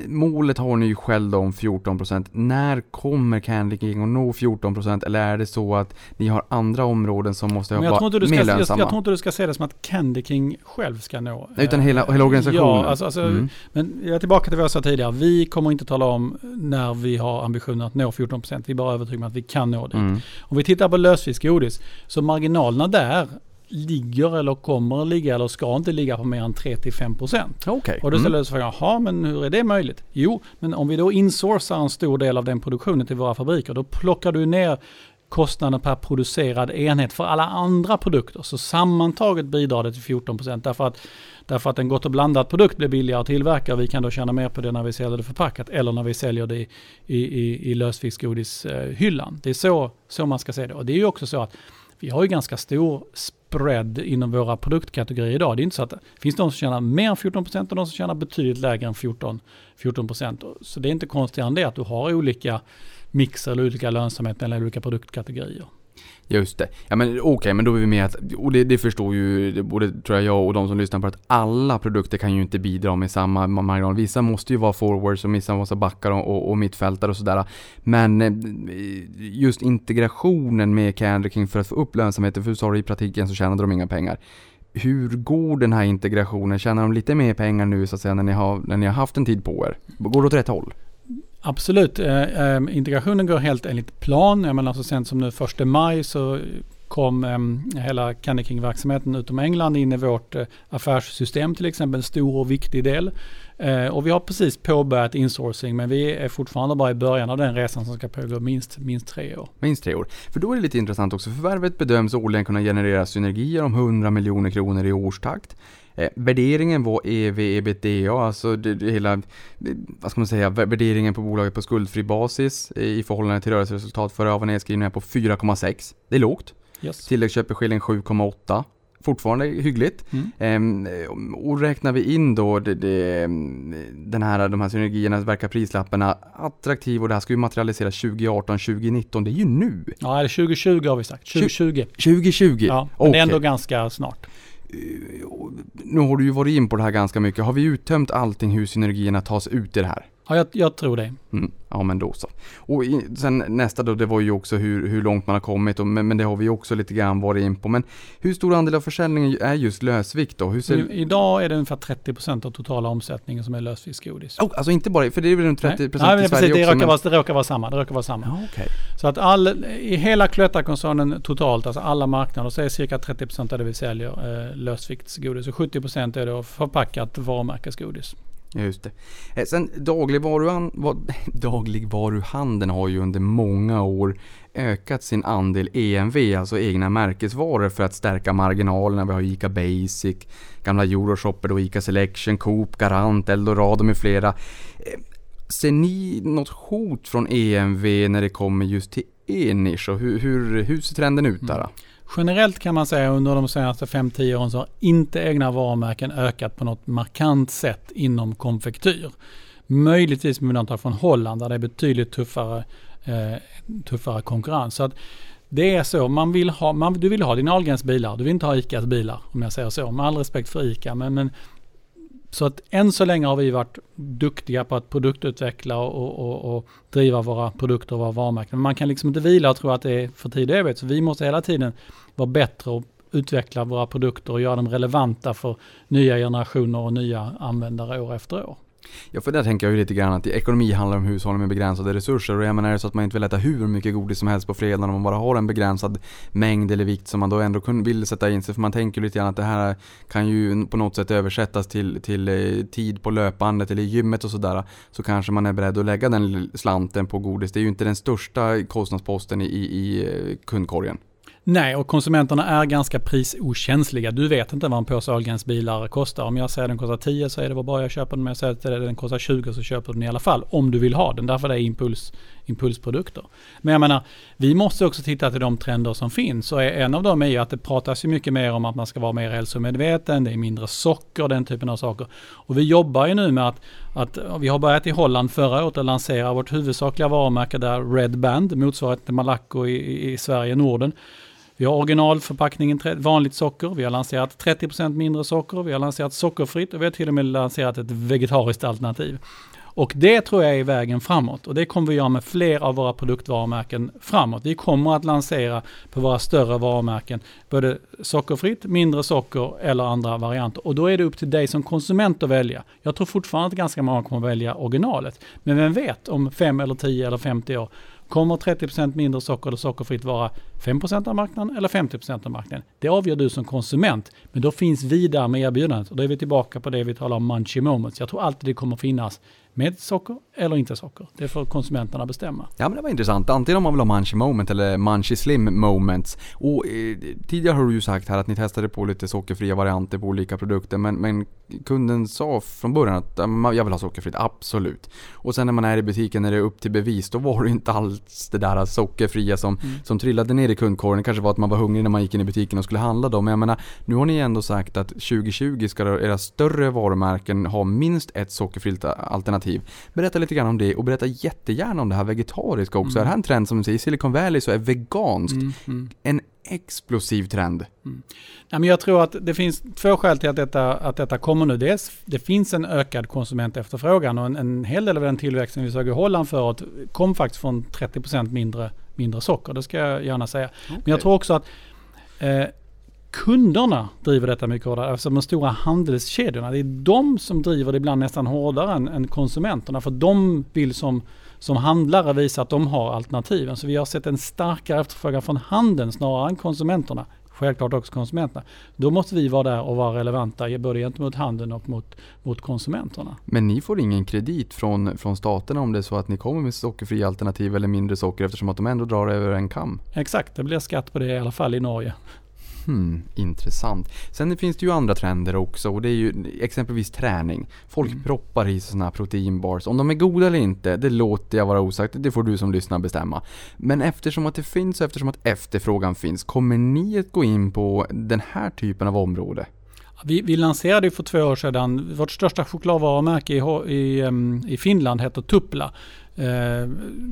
målet har ni ju själv om 14%. När kommer Candy King att nå 14% eller är det så att ni har andra områden som måste vara mer lönsamma? Jag, jag tror inte du ska se det som att Candy King själv ska nå. Nej, utan hela, hela organisationen? Ja, alltså, alltså mm. men jag är tillbaka till vad jag sa tidigare. Vi kommer inte tala om när vi har ambitionen att nå 14%. Vi är bara övertygade om att vi kan nå det. Mm. Om vi tittar på lösfiskgodis, så marginalerna där ligger eller kommer att ligga eller ska inte ligga på mer än 3-5%. Okay. Och då ställer mm. sig frågan, jaha men hur är det möjligt? Jo, men om vi då insourcar en stor del av den produktionen till våra fabriker, då plockar du ner kostnaden per producerad enhet för alla andra produkter. Så sammantaget bidrar det till 14% därför att, därför att en gott och blandat produkt blir billigare att tillverka och vi kan då tjäna mer på det när vi säljer det förpackat eller när vi säljer det i, i, i, i lösviktsgodishyllan. Det är så, så man ska se det. Och det är ju också så att vi har ju ganska stor spread inom våra produktkategorier idag. Det är inte så att det finns de som tjänar mer än 14% och de som tjänar betydligt lägre än 14%. 14%. Så det är inte konstigare än det att du har olika mixer eller olika lönsamhet mellan olika produktkategorier. Just det. Ja men okej, okay, men då är vi med att, och det, det, förstår ju både tror jag, jag och de som lyssnar på att alla produkter kan ju inte bidra med samma marginal. Vissa måste ju vara forwards och vissa måste backar och, och, och mittfältare och sådär. Men eh, just integrationen med Candy för att få upp lönsamheten, för du sa i praktiken så tjänade de inga pengar. Hur går den här integrationen? Tjänar de lite mer pengar nu så att säga när ni har, när ni har haft en tid på er? Går det åt rätt håll? Absolut. Eh, eh, integrationen går helt enligt plan. Jag menar så sent som nu första maj så kom eh, hela Candy King-verksamheten utom England in i vårt eh, affärssystem till exempel. En stor och viktig del. Eh, och vi har precis påbörjat insourcing men vi är fortfarande bara i början av den resan som ska pågå minst, minst tre år. Minst tre år. För då är det lite intressant också. Förvärvet bedöms årligen kunna generera synergier om 100 miljoner kronor i årstakt. Eh, värderingen var EV ebitda, alltså det, det hela, vad ska man säga, värderingen på bolaget på skuldfri basis i förhållande till rörelseresultat före av nedskrivningar på 4,6. Det är lågt. Yes. Tilläggsköpeskilling 7,8 fortfarande hyggligt. Mm. Ehm, och räknar vi in då det, det, den här, de här synergierna, verkar prislapparna attraktiv och det här ska ju materialiseras 2018, 2019. Det är ju nu. Ja, eller 2020 har vi sagt. 2020. 2020? Ja, men okay. det är ändå ganska snart Eh, nu har du ju varit in på det här ganska mycket. Har vi uttömt allting hur synergierna tas ut i det här? Ja, jag, jag tror det. Mm, ja, men då så. Och i, sen nästa då, det var ju också hur, hur lånkt man har kommit, och, men, men, det har vi också lite grann varit in på. Men hur stor andel av försäljningen är just lösvikt då? Ser... I, idag är det ungefär 30% av totala omsättningen som är lösviktsgodis. Oh, alltså inte bara, för det är väl runt 30% Nej. i Sverige precis, det också? Råkar men... vara, det råkar vara samma. Det råkar vara samma. Ja, okay. Så att all, i hela Cloetta-koncernen totalt, alltså alla marknader, så är cirka 30% av det vi säljer eh, lösviktsgodis. Och 70% är då förpackat varumärkesgodis. Just det. Eh, sen dagligvaruhan, dagligvaruhandeln har ju under många år ökat sin andel EMV, alltså egna märkesvaror för att stärka marginalerna. Vi har ICA Basic, gamla Euroshopper och ICA Selection, Coop, Garant, Eldorado med flera. Eh, ser ni något hot från EMV när det kommer just till er nisch och hur, hur, hur ser trenden ut där? Mm. Generellt kan man säga under de senaste 5-10 åren så har inte egna varumärken ökat på något markant sätt inom konfektyr. Möjligtvis med undantag från Holland där det är betydligt tuffare, eh, tuffare konkurrens. Så att det är så, man vill ha, man, du vill ha din Ahlgrens bilar, du vill inte ha ICAs bilar om jag säger så. Med all respekt för ICA, men, men så att än så länge har vi varit duktiga på att produktutveckla och, och, och driva våra produkter och våra varumärken. Men man kan liksom inte vila och tro att det är för tid och evighet. Så vi måste hela tiden vara bättre och utveckla våra produkter och göra dem relevanta för nya generationer och nya användare år efter år. Ja, för där tänker jag ju lite grann att ekonomi handlar om hushåll med begränsade resurser. Och jag menar, är det så att man inte vill äta hur mycket godis som helst på fredagen om man bara har en begränsad mängd eller vikt som man då ändå vill sätta in sig. För man tänker lite grann att det här kan ju på något sätt översättas till, till eh, tid på löpbandet eller i gymmet och sådär. Så kanske man är beredd att lägga den slanten på godis. Det är ju inte den största kostnadsposten i, i, i eh, kundkorgen. Nej, och konsumenterna är ganska prisokänsliga. Du vet inte vad en påse Ahlgrens bilar kostar. Om jag säger att den kostar 10 så är det bara jag köper den. Om jag säger att den kostar 20 så köper du den i alla fall. Om du vill ha den. Därför det är impuls, impulsprodukter. Men jag menar, vi måste också titta till de trender som finns. Och en av dem är ju att det pratas ju mycket mer om att man ska vara mer hälsomedveten. Det är mindre socker, den typen av saker. Och vi jobbar ju nu med att, att vi har börjat i Holland förra året att lansera vårt huvudsakliga varumärke där, Red Band, motsvarigheten till Malaco i, i Sverige, Norden. Vi har originalförpackningen vanligt socker, vi har lanserat 30% mindre socker, vi har lanserat sockerfritt och vi har till och med lanserat ett vegetariskt alternativ. Och det tror jag är vägen framåt och det kommer vi göra med fler av våra produktvarumärken framåt. Vi kommer att lansera på våra större varumärken både sockerfritt, mindre socker eller andra varianter. Och då är det upp till dig som konsument att välja. Jag tror fortfarande att ganska många kommer att välja originalet. Men vem vet om 5 eller 10 eller 50 år Kommer 30% mindre socker eller sockerfritt vara 5% av marknaden eller 50% av marknaden? Det avgör du som konsument. Men då finns vi där med erbjudandet. Och då är vi tillbaka på det vi talar om munchy moments. Jag tror alltid det kommer finnas med socker eller inte socker. Det får konsumenterna bestämma. Ja men det var intressant. Antingen om man vill ha munchy moment eller munchy slim moments. Och eh, tidigare har du ju sagt här att ni testade på lite sockerfria varianter på olika produkter. Men, men kunden sa från början att jag vill ha sockerfritt, absolut. Och sen när man är i butiken när det är upp till bevis, då var det inte alls det där sockerfria som, mm. som trillade ner i kundkorgen. Det kanske var att man var hungrig när man gick in i butiken och skulle handla då. Men jag menar, nu har ni ändå sagt att 2020 ska era större varumärken ha minst ett sockerfritt alternativ. Berätta lite grann om det och berätta jättegärna om det här vegetariska också. Mm. Är det här en trend som du säger, i Silicon Valley så är veganskt mm. Mm. en explosiv trend. Mm. Ja, men jag tror att det finns två skäl till att detta, att detta kommer nu. Dels det finns en ökad konsumentefterfrågan och en, en hel del av den tillväxten vi såg i Holland förut kom faktiskt från 30% mindre, mindre socker. Det ska jag gärna säga. Okay. Men jag tror också att eh, kunderna driver detta mycket hårdare. Alltså de stora handelskedjorna. Det är de som driver det ibland nästan hårdare än, än konsumenterna. För de vill som som handlare visa att de har alternativen. Så vi har sett en starkare efterfrågan från handeln snarare än konsumenterna. Självklart också konsumenterna. Då måste vi vara där och vara relevanta både gentemot handeln och mot, mot konsumenterna. Men ni får ingen kredit från, från staterna om det är så att ni kommer med sockerfria alternativ eller mindre socker eftersom att de ändå drar över en kam? Exakt, det blir skatt på det i alla fall i Norge. Hmm, intressant. Sen finns det ju andra trender också och det är ju exempelvis träning. Folk mm. proppar i sådana här proteinbars. Om de är goda eller inte, det låter jag vara osagt. Det får du som lyssnar bestämma. Men eftersom att det finns och eftersom att efterfrågan finns, kommer ni att gå in på den här typen av område? Vi, vi lanserade för två år sedan, vårt största chokladvarumärke i, i, i Finland heter Tupla. Eh,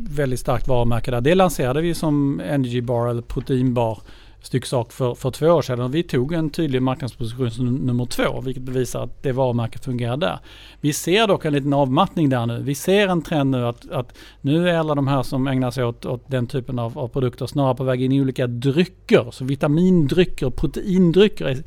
väldigt starkt varumärke där. Det lanserade vi som Energy Bar eller proteinbar stycksak för, för två år sedan. Vi tog en tydlig marknadsposition som nummer två, vilket bevisar att det varumärket fungerar där. Vi ser dock en liten avmattning där nu. Vi ser en trend nu att, att nu är alla de här som ägnar sig åt, åt den typen av, av produkter snarare på väg in i olika drycker. Så vitamindrycker, proteindrycker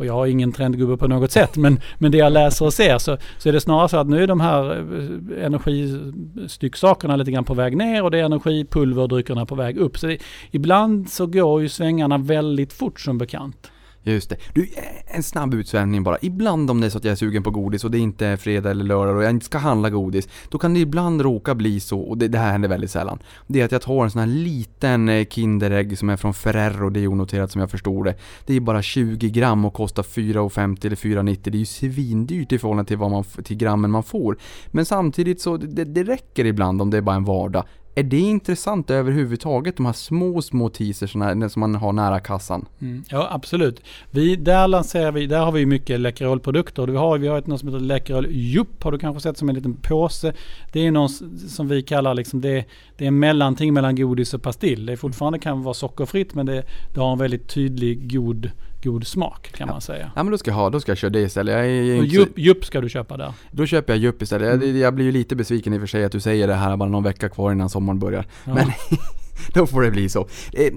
och jag har ingen trendgubbe på något sätt, men, men det jag läser och ser så, så är det snarare så att nu är de här eh, energistycksakerna lite grann på väg ner och det är energipulverdryckerna på väg upp. Så det, ibland så går ju svängarna väldigt fort som bekant. Just det. Du, eh, en snabb utsvängning bara. Ibland om det är så att jag är sugen på godis och det inte är fredag eller lördag och jag inte ska handla godis. Då kan det ibland råka bli så, och det, det här händer väldigt sällan. Det är att jag tar en sån här liten eh, Kinderägg som är från Ferrero, det är onoterat som jag förstår det. Det är bara 20 gram och kostar 4,50 eller 4,90. Det är ju svindyrt i förhållande till, vad man, till grammen man får. Men samtidigt så, det, det räcker ibland om det är bara en vardag. Är det intressant överhuvudtaget, de här små, små teasers som man har nära kassan? Mm, ja, absolut. Vi, där lanserar vi, där har vi mycket Läkerol-produkter. Vi har, vi har ett något som heter Läkerol Jupp, har du kanske sett som en liten påse. Det är något som vi kallar liksom, det, det är en mellanting mellan godis och pastill. Det fortfarande kan vara sockerfritt men det, det har en väldigt tydlig god god smak kan ja. man säga. Ja men då ska jag ha, då ska jag köra det istället. Jag är, jag jupp, jupp ska du köpa där. Då köper jag jupp istället. Mm. Jag, jag, blir ju lite besviken i och för sig att du säger det här bara någon vecka kvar innan sommaren börjar. Ja. Men då får det bli så. Eh, eh,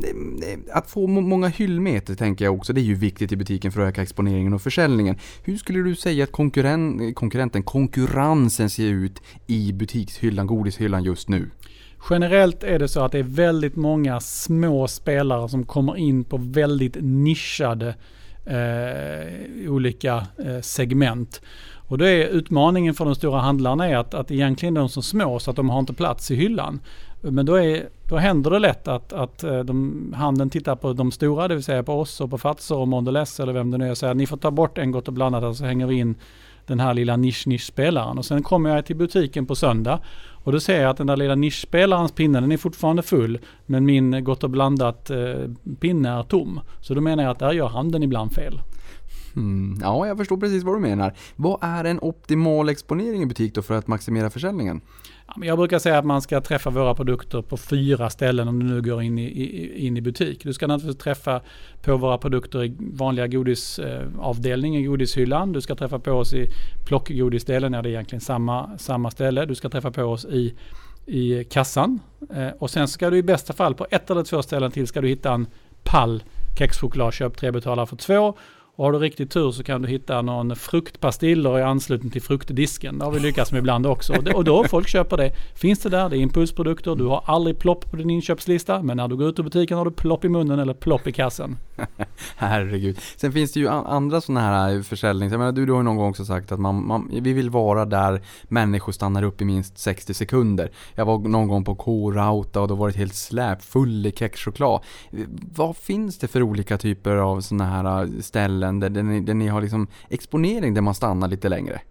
att få många hyllmeter tänker jag också, det är ju viktigt i butiken för att öka exponeringen och försäljningen. Hur skulle du säga att konkurren konkurrenten, konkurrensen ser ut i butikshyllan, godishyllan just nu? Generellt är det så att det är väldigt många små spelare som kommer in på väldigt nischade eh, olika eh, segment. Och då är utmaningen för de stora handlarna är att, att egentligen de som små så att de har inte plats i hyllan. Men då, är, då händer det lätt att, att eh, de, handeln tittar på de stora, det vill säga på oss och på Fazer och Mondelez eller vem det nu är och säger att ni får ta bort en gott och blandat och så hänger vi in den här lilla nisch-nisch-spelaren. Och sen kommer jag till butiken på söndag och då ser jag att den där lilla nischspelarens pinne den är fortfarande full men min gott och blandat eh, pinne är tom. Så då menar jag att där gör handeln ibland fel. Mm, ja, jag förstår precis vad du menar. Vad är en optimal exponering i butik då för att maximera försäljningen? Jag brukar säga att man ska träffa våra produkter på fyra ställen om du nu går in i, i, in i butik. Du ska naturligtvis träffa på våra produkter i vanliga godisavdelningen, eh, i godishyllan. Du ska träffa på oss i plockgodisdelen, ja det är egentligen samma, samma ställe. Du ska träffa på oss i, i kassan. Eh, och sen ska du i bästa fall på ett eller två ställen till ska du hitta en pall kexchoklad, köp tre, betala för två. Och har du riktigt tur så kan du hitta någon fruktpastiller i anslutning till fruktdisken. Det har vi lyckats med ibland också. Och, det, och då folk köper det. Finns det där, det är impulsprodukter. Du har aldrig plopp på din inköpslista. Men när du går ut ur butiken har du plopp i munnen eller plopp i kassen. Herregud. Sen finns det ju andra sådana här eh, försäljnings... Jag menar, du, du har ju någon gång också sagt att man, man, vi vill vara där människor stannar upp i minst 60 sekunder. Jag var någon gång på K-Rauta och då var det ett helt släp full i kexchoklad. Vad finns det för olika typer av sådana här eh, ställen där, där, ni, där ni har liksom exponering där man stannar lite längre?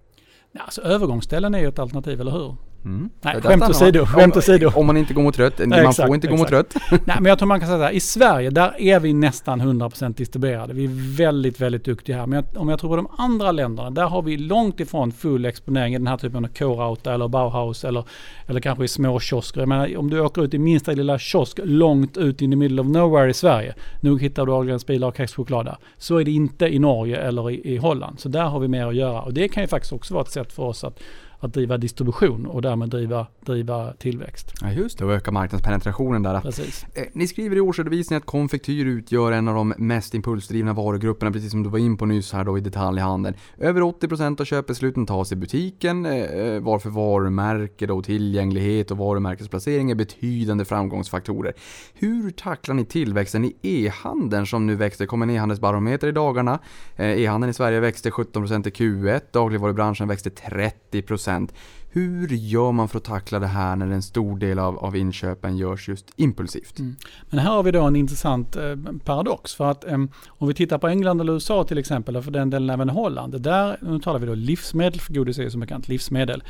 Alltså övergångsställen är ju ett alternativ, eller hur? Mm. Nej, skämt åsido. Skämt åsido. Om man inte går mot rött. Man exakt, får inte gå exakt. mot rött. Nej, men jag tror man kan säga så här. I Sverige, där är vi nästan 100% distribuerade. Vi är väldigt, väldigt duktiga här. Men jag, om jag tror på de andra länderna, där har vi långt ifrån full exponering i den här typen av K-Rauta eller Bauhaus eller, eller kanske i små kiosker. Jag menar, om du åker ut i minsta lilla kiosk långt ut in the middle of nowhere i Sverige. Nog hittar du Ahlgrens bilar och kexchoklad där. Så är det inte i Norge eller i, i Holland. Så där har vi mer att göra. Och det kan ju faktiskt också vara ett sätt för oss att att driva distribution och därmed driva, driva tillväxt. Ja just det, och öka marknadspenetrationen där. Precis. Eh, Ni skriver i årsredovisningen att konfektyr utgör en av de mest impulsdrivna varugrupperna, precis som du var in på nyss här då i detaljhandeln. Över 80% av köpbesluten tas i butiken, eh, varför varumärke då, tillgänglighet och varumärkesplacering är betydande framgångsfaktorer. Hur tacklar ni tillväxten i e-handeln som nu växer? Det kom en e-handelsbarometer i dagarna. Eh, E-handeln i Sverige växte 17% i Q1, dagligvarubranschen växte 30%. percent. Hur gör man för att tackla det här när en stor del av, av inköpen görs just impulsivt? Mm. Men här har vi då en intressant eh, paradox. För att eh, om vi tittar på England eller USA till exempel, och för den delen även Holland. Där, nu talar vi då livsmedel, för godis är ju som bekant livsmedel.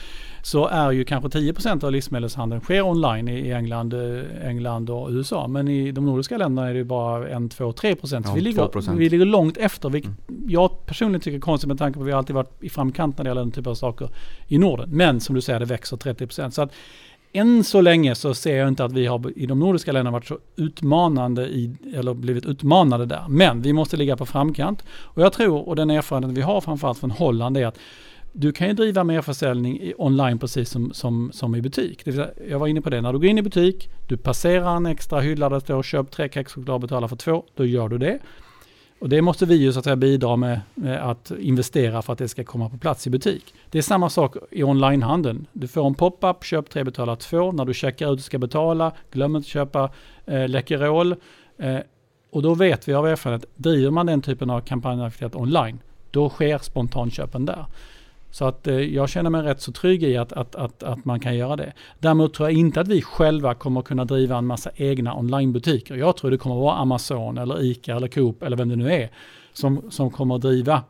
Så är ju kanske 10% av livsmedelshandeln sker online i England, eh, England och USA. Men i de nordiska länderna är det ju bara 1, 2, 3%. Så Ja, vi, ligger, 2%. vi ligger långt efter. Vilket Mm. jag personligen tycker är konstigt med tanke på att vi alltid varit i framkant när det gäller den typen av saker i Norden. Men som du säger, det växer 30%. Så att än så länge så ser jag inte att vi har i de nordiska länderna varit så utmanande i, eller blivit utmanade där. Men vi måste ligga på framkant. Och jag tror, och den erfarenheten vi har framförallt från Holland är att du kan ju driva mer försäljning online precis som, som, som i butik. Det vill säga, jag var inne på det, när du går in i butik, du passerar en extra hylla där det står köp tre kexchoklad och betala för två, då gör du det. Och det måste vi ju så att säga bidra med, med att investera för att det ska komma på plats i butik. Det är samma sak i onlinehandeln. Du får en pop-up, köp tre, betala två. När du checkar ut och ska betala, glöm inte att köpa eh, Läkerol. Eh, och då vet vi av erfarenhet, driver man den typen av kampanjaktivitet online, då sker spontanköpen där. Så att eh, jag känner mig rätt så trygg i att, att, att, att man kan göra det. Däremot tror jag inte att vi själva kommer kunna driva en massa egna onlinebutiker. Jag tror det kommer vara Amazon eller ICA eller Coop eller vem det nu är som, som kommer att driva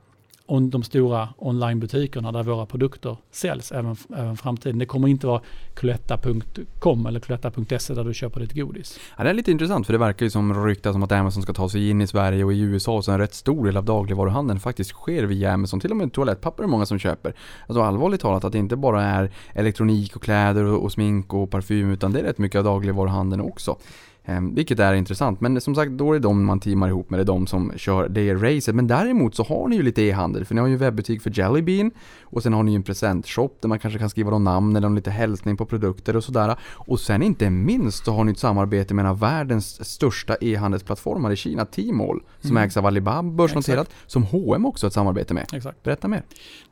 on, de stora onlinebutikerna där våra produkter säljs även, även framtiden. Det kommer inte vara cloetta.com eller cloetta.se där du köper ditt godis. Ja, det är lite intressant för det verkar ju som ryktas om att Amazon ska ta sig in i Sverige och i USA så en rätt stor del av dagligvaruhandeln faktiskt sker via Amazon. Till och med toalettpapper är många som köper. Alltså allvarligt talat att det inte bara är elektronik och kläder och, och smink och parfym utan det är rätt mycket av dagligvaruhandeln också. Ehm, vilket är intressant. Men som sagt, då är det de man teamar ihop med, det är de som kör det racet. Men däremot så har ni ju lite e-handel, för ni har ju en webbutik för Jelly Bean och sen har ni ju en presentshop där man kanske kan skriva någon namn eller någon lite hälsning på produkter och sådär. Och sen inte minst så har ni ett samarbete med en av världens största e-handelsplattformar i Kina, Tmall, som Mm. ägs av Alibaba börsnoterat, som H&M också har ett samarbete med. Exakt. Berätta mer.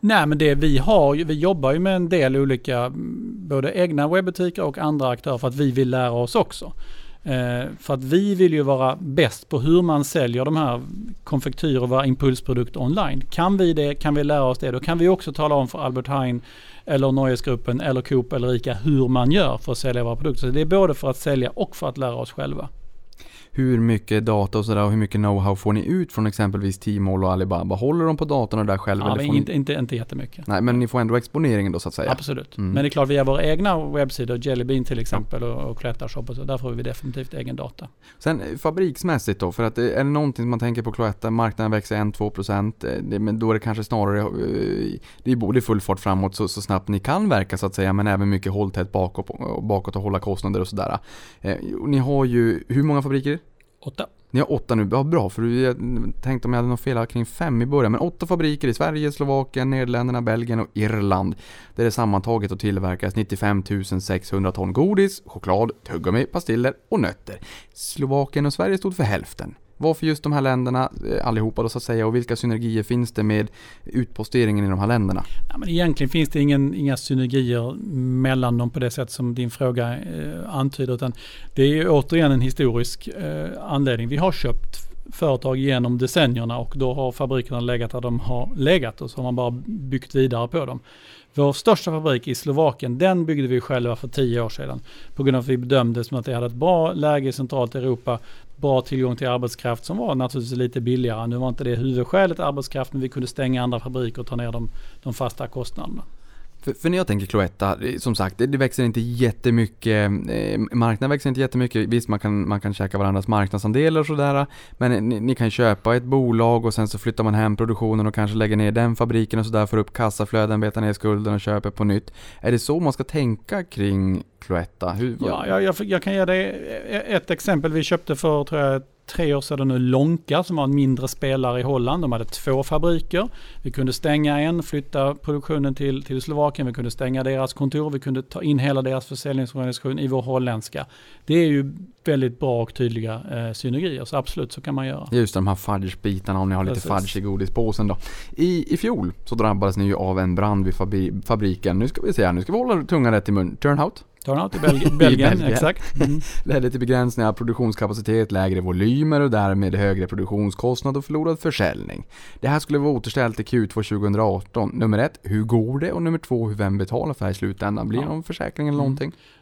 Nej men det vi har, vi jobbar ju med en del olika, mm, både egna webbutiker och andra aktörer för att vi vill lära oss också. Eh, för att vi vill ju vara bäst på hur man säljer de här konfektyr och våra impulsprodukter online. Kan vi det, kan vi lära oss det, då kan vi också tala om för Albert Heijn eller Neuesgruppen eller Coop eller Ica hur man gör för att sälja våra produkter. Så det är både för att sälja och för att lära oss själva. Hur mycket data och sådär och hur mycket know-how får ni ut från exempelvis Tmall och Alibaba? Håller de på datorn där själva? Ja, eller får inte, ni... inte, inte jättemycket. Nej, men ni får ändå exponeringen då så att säga? Absolut. Mm. Men det är klart via våra egna webbsidor, Jellybean till exempel och, och Cloetta Shop och så, där får vi definitivt egen data. Sen eh, fabriksmässigt då, för att eh, är det någonting som man tänker på Cloetta, marknaden växer 1-2% eh, men då är det kanske snarare, det är både full fart framåt så, så snabbt ni kan verka så att säga, men även mycket hålltätt bakåt, och- bakåt och hålla kostnader och sådär. Ni har ju, hur många fabriker? Åtta. Ni har åtta nu, ja, bra för jag tänkte om jag hade något fel kring fem i början. Men åtta fabriker i Sverige, Slovakien, Nederländerna, Belgien och Irland. Där det sammantaget och tillverkas 95 600 ton godis, choklad, tuggummi, pastiller och nötter. Slovakien och Sverige stod för hälften. Varför just de här länderna eh, allihopa då så att säga och vilka synergier finns det med utposteringen i de här länderna? Ja, men egentligen finns det ingen, inga synergier mellan dem på det sätt som din fråga eh, antyder. Utan det är återigen en historisk eh, anledning. Vi har köpt företag genom decennierna och då har fabrikerna legat där de har legat och så har man bara byggt vidare på dem. Vår största fabrik i Slovakien, den byggde vi själva för tio år sedan. På grund av att vi bedömde som att det hade ett bra läge i centralt Europa, bra tillgång till arbetskraft som var naturligtvis lite billigare. Nu var inte det huvudskälet arbetskraft, men vi kunde stänga andra fabriker och ta ner de, de fasta kostnaderna. För, för när jag tänker Cloetta, som sagt, det, växer inte jättemycket, eh, marknaden växer inte jättemycket. Visst, man kan, man kan käka varandras marknadsandelar och sådär. Men ni, ni kan köpa ett bolag och sen så flyttar man hem produktionen och kanske lägger ner den fabriken och sådär, får upp kassaflöden, betar ner skulden och köper på nytt. Är det så man ska tänka kring Cloetta? Hur, Ja, jag, jag, jag kan ge dig ett exempel. Vi köpte för, tror jag, tre år sedan nu Lonka som var en mindre spelare i Holland. De hade två fabriker. Vi kunde stänga en, flytta produktionen till, till Slovakien. Vi kunde stänga deras kontor. Vi kunde ta in hela deras försäljningsorganisation i vår holländska. Det är ju väldigt bra och tydliga eh, synergier. Så absolut, så kan man göra. Just de här fudge-bitarna om ni har lite fudge i godispåsen då. I, I fjol så drabbades ni ju av en brand vid fabri- fabriken. Nu ska vi se här, nu ska vi hålla tungan rätt i mun. Turnout Turnout i Belgien, Belgien, Belgien. exakt. Mm. ledde till begränsningar av produktionskapacitet, lägre volymer och därmed högre produktionskostnad och förlorad försäljning. Det här skulle vara återställt i Q2 2018. Nummer ett, hur går det? Och nummer två, hur vem betalar för det här i slutändan? Blir det Ja. någon försäkring eller Mm.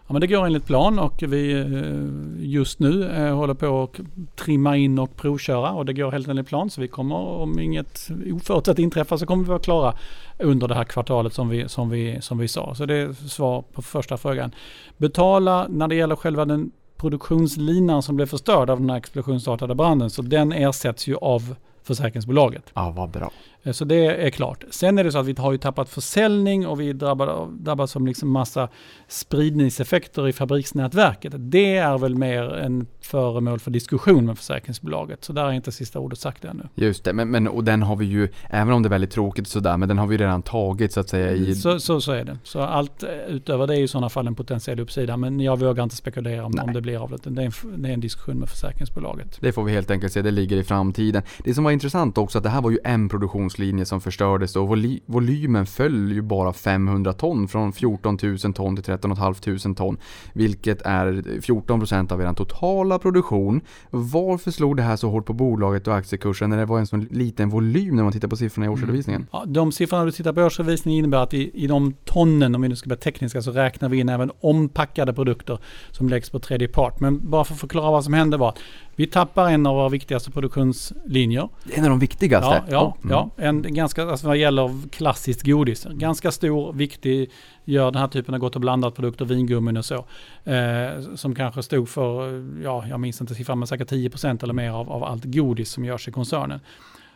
Ja, men det går enligt plan och vi eh, just nu eh, håller på att trimma in och provköra och det går helt enligt plan. Så vi kommer, om inget oförutsett inträffar, så kommer vi vara klara under det här kvartalet som vi, som vi, som vi sa. Så det är svar på första frågan. Betala när det gäller själva den produktionslinan som blev förstörd av den här explosionsartade branden. Så den ersätts ju av försäkringsbolaget. Ja, vad bra. Eh, Så det är klart. Sen är det så att vi har ju tappat försäljning och vi drabbas av liksom massa spridningseffekter i fabriksnätverket. Det är väl mer en föremål för diskussion med försäkringsbolaget. Så där är inte sista ordet sagt ännu. Just det, men, men och den har vi ju, även om det är väldigt tråkigt sådär, men den har vi ju redan tagit så att säga i... Så, så, så är det. Så allt eh, utöver det är i sådana fall en potentiell uppsida. Men jag vågar inte spekulera om, Nej. om det blir av det. Det är, en, det är en diskussion med försäkringsbolaget. Det får vi helt enkelt se, det ligger i framtiden. Det som var intressant också att det här var ju en produktionslinje som förstördes och voly- volymen föll ju bara 500 ton från 14 000 ton till 13 500 ton. Vilket är 14% av er totala produktion. Varför slog det här så hårt på bolaget och aktiekursen när det var en så liten volym när man tittar på siffrorna i årsredovisningen? Ja, de siffrorna du tittar på årsredovisningen innebär att i, i de tonnen, om vi nu ska vara tekniska, så räknar vi in även ompackade produkter som läggs på tredje part. Men bara för att förklara vad som hände var vi tappar en av våra viktigaste produktionslinjer. En av de viktigaste? Ja, ja, Mm. ja. En ganska, alltså vad gäller klassiskt godis. Ganska stor, viktig, gör den här typen av gott och blandat produkter, vingummin och så. Eh, som kanske stod för, ja, jag minns inte siffran, men säkert 10% eller mer av, av allt godis som görs i koncernen.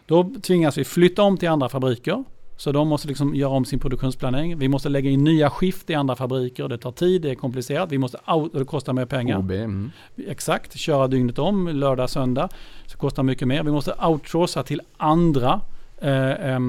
Då tvingas vi flytta om till andra fabriker. Så de måste liksom göra om sin produktionsplanering. Vi måste lägga in nya skift i andra fabriker. Det tar tid, det är komplicerat. Vi måste out, och det kostar mer pengar. OB, mm. Exakt, köra dygnet om, lördag, söndag. Så kostar mycket mer. Vi måste outsourca till andra eh, eh,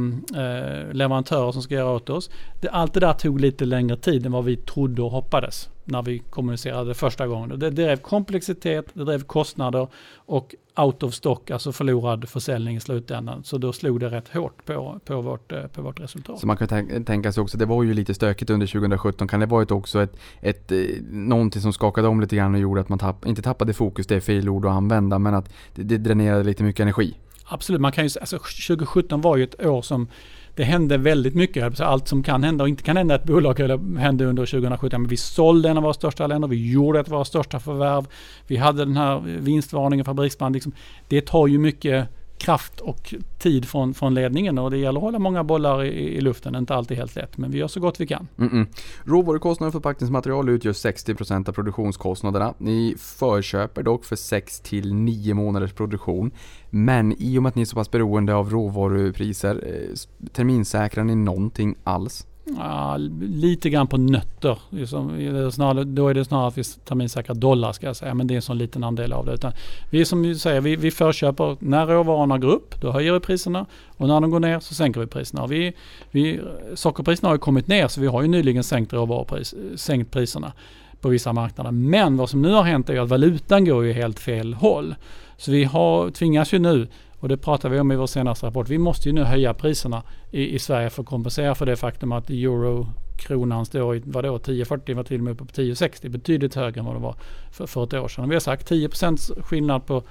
leverantörer som ska göra åt oss. Det, allt det där tog lite längre tid än vad vi trodde och hoppades när vi kommunicerade första gången. Det drev komplexitet, det drev kostnader och out of stock, alltså förlorad försäljning i slutändan. Så då slog det rätt hårt på, på, vårt, eh, på vårt resultat. Så man kan tänk- tänka sig också, det var ju lite stökigt under 2017. Kan det varit också ett, ett, eh, någonting som skakade om lite grann och gjorde att man tapp, inte tappade fokus, det är fel ord att använda, men att det, det dränerade lite mycket energi? Absolut, man kan ju, alltså 2017 var ju ett år som det hände väldigt mycket. Allt som kan hända och inte kan hända ett bolag hände under 2017. Men vi sålde en av våra största länder, vi gjorde ett av våra största förvärv. Vi hade den här vinstvarningen, fabriksbrand. Liksom. Det tar ju mycket kraft och tid från, från ledningen och det gäller att hålla många bollar i, i luften. Inte alltid helt lätt, men vi gör så gott vi kan. Mm-mm. Råvarukostnader för förpackningsmaterial utgör 60% av produktionskostnaderna. Ni förköper dock för 6 till 9 månaders produktion. Men i och med att ni är så pass beroende av råvarupriser, eh, terminsäkrar ni någonting alls? Ja, lite grann på nötter. Liksom, snarare, då är det snarare att vi terminsäkrar dollar ska jag säga. Men det är en sån liten andel av det. Utan vi som säger, vi, vi förköper när råvarorna går upp, då höjer vi priserna. Och när de går ner så sänker vi priserna. Vi, vi, sockerpriserna har ju kommit ner så vi har ju nyligen sänkt, råvarupris, sänkt priserna på vissa marknader. Men vad som nu har hänt är att valutan går ju helt fel håll. Så vi har, tvingas ju nu och det pratar vi om i vår senaste rapport. Vi måste ju nu höja priserna i, i Sverige för att kompensera för det faktum att eurokronan står i vadå, 10,40 var till och med uppe på 10,60. Betydligt högre än vad det var för, för ett år sedan. Vi har sagt 10% skillnad på,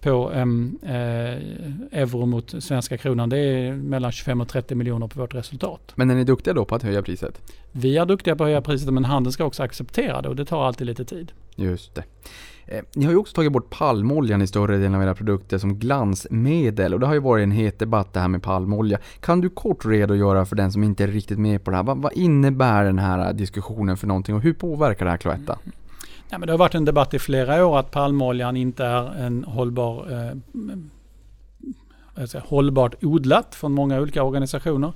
på um, eh, euro mot svenska kronan. Det är mellan 25 och 30 miljoner på vårt resultat. Men är ni duktiga då på att höja priset? Vi är duktiga på att höja priset men handeln ska också acceptera det och det tar alltid lite tid. Just det. Eh, ni har ju också tagit bort palmoljan i större delen av era produkter som glansmedel och det har ju varit en het debatt det här med palmolja. Kan du kort redogöra för den som inte är riktigt med på det här? Vad, vad innebär den här diskussionen för någonting och hur påverkar det här Cloetta? Mm. Ja, men det har varit en debatt i flera år att palmoljan inte är en hållbar eh, säga, hållbart odlat från många olika organisationer.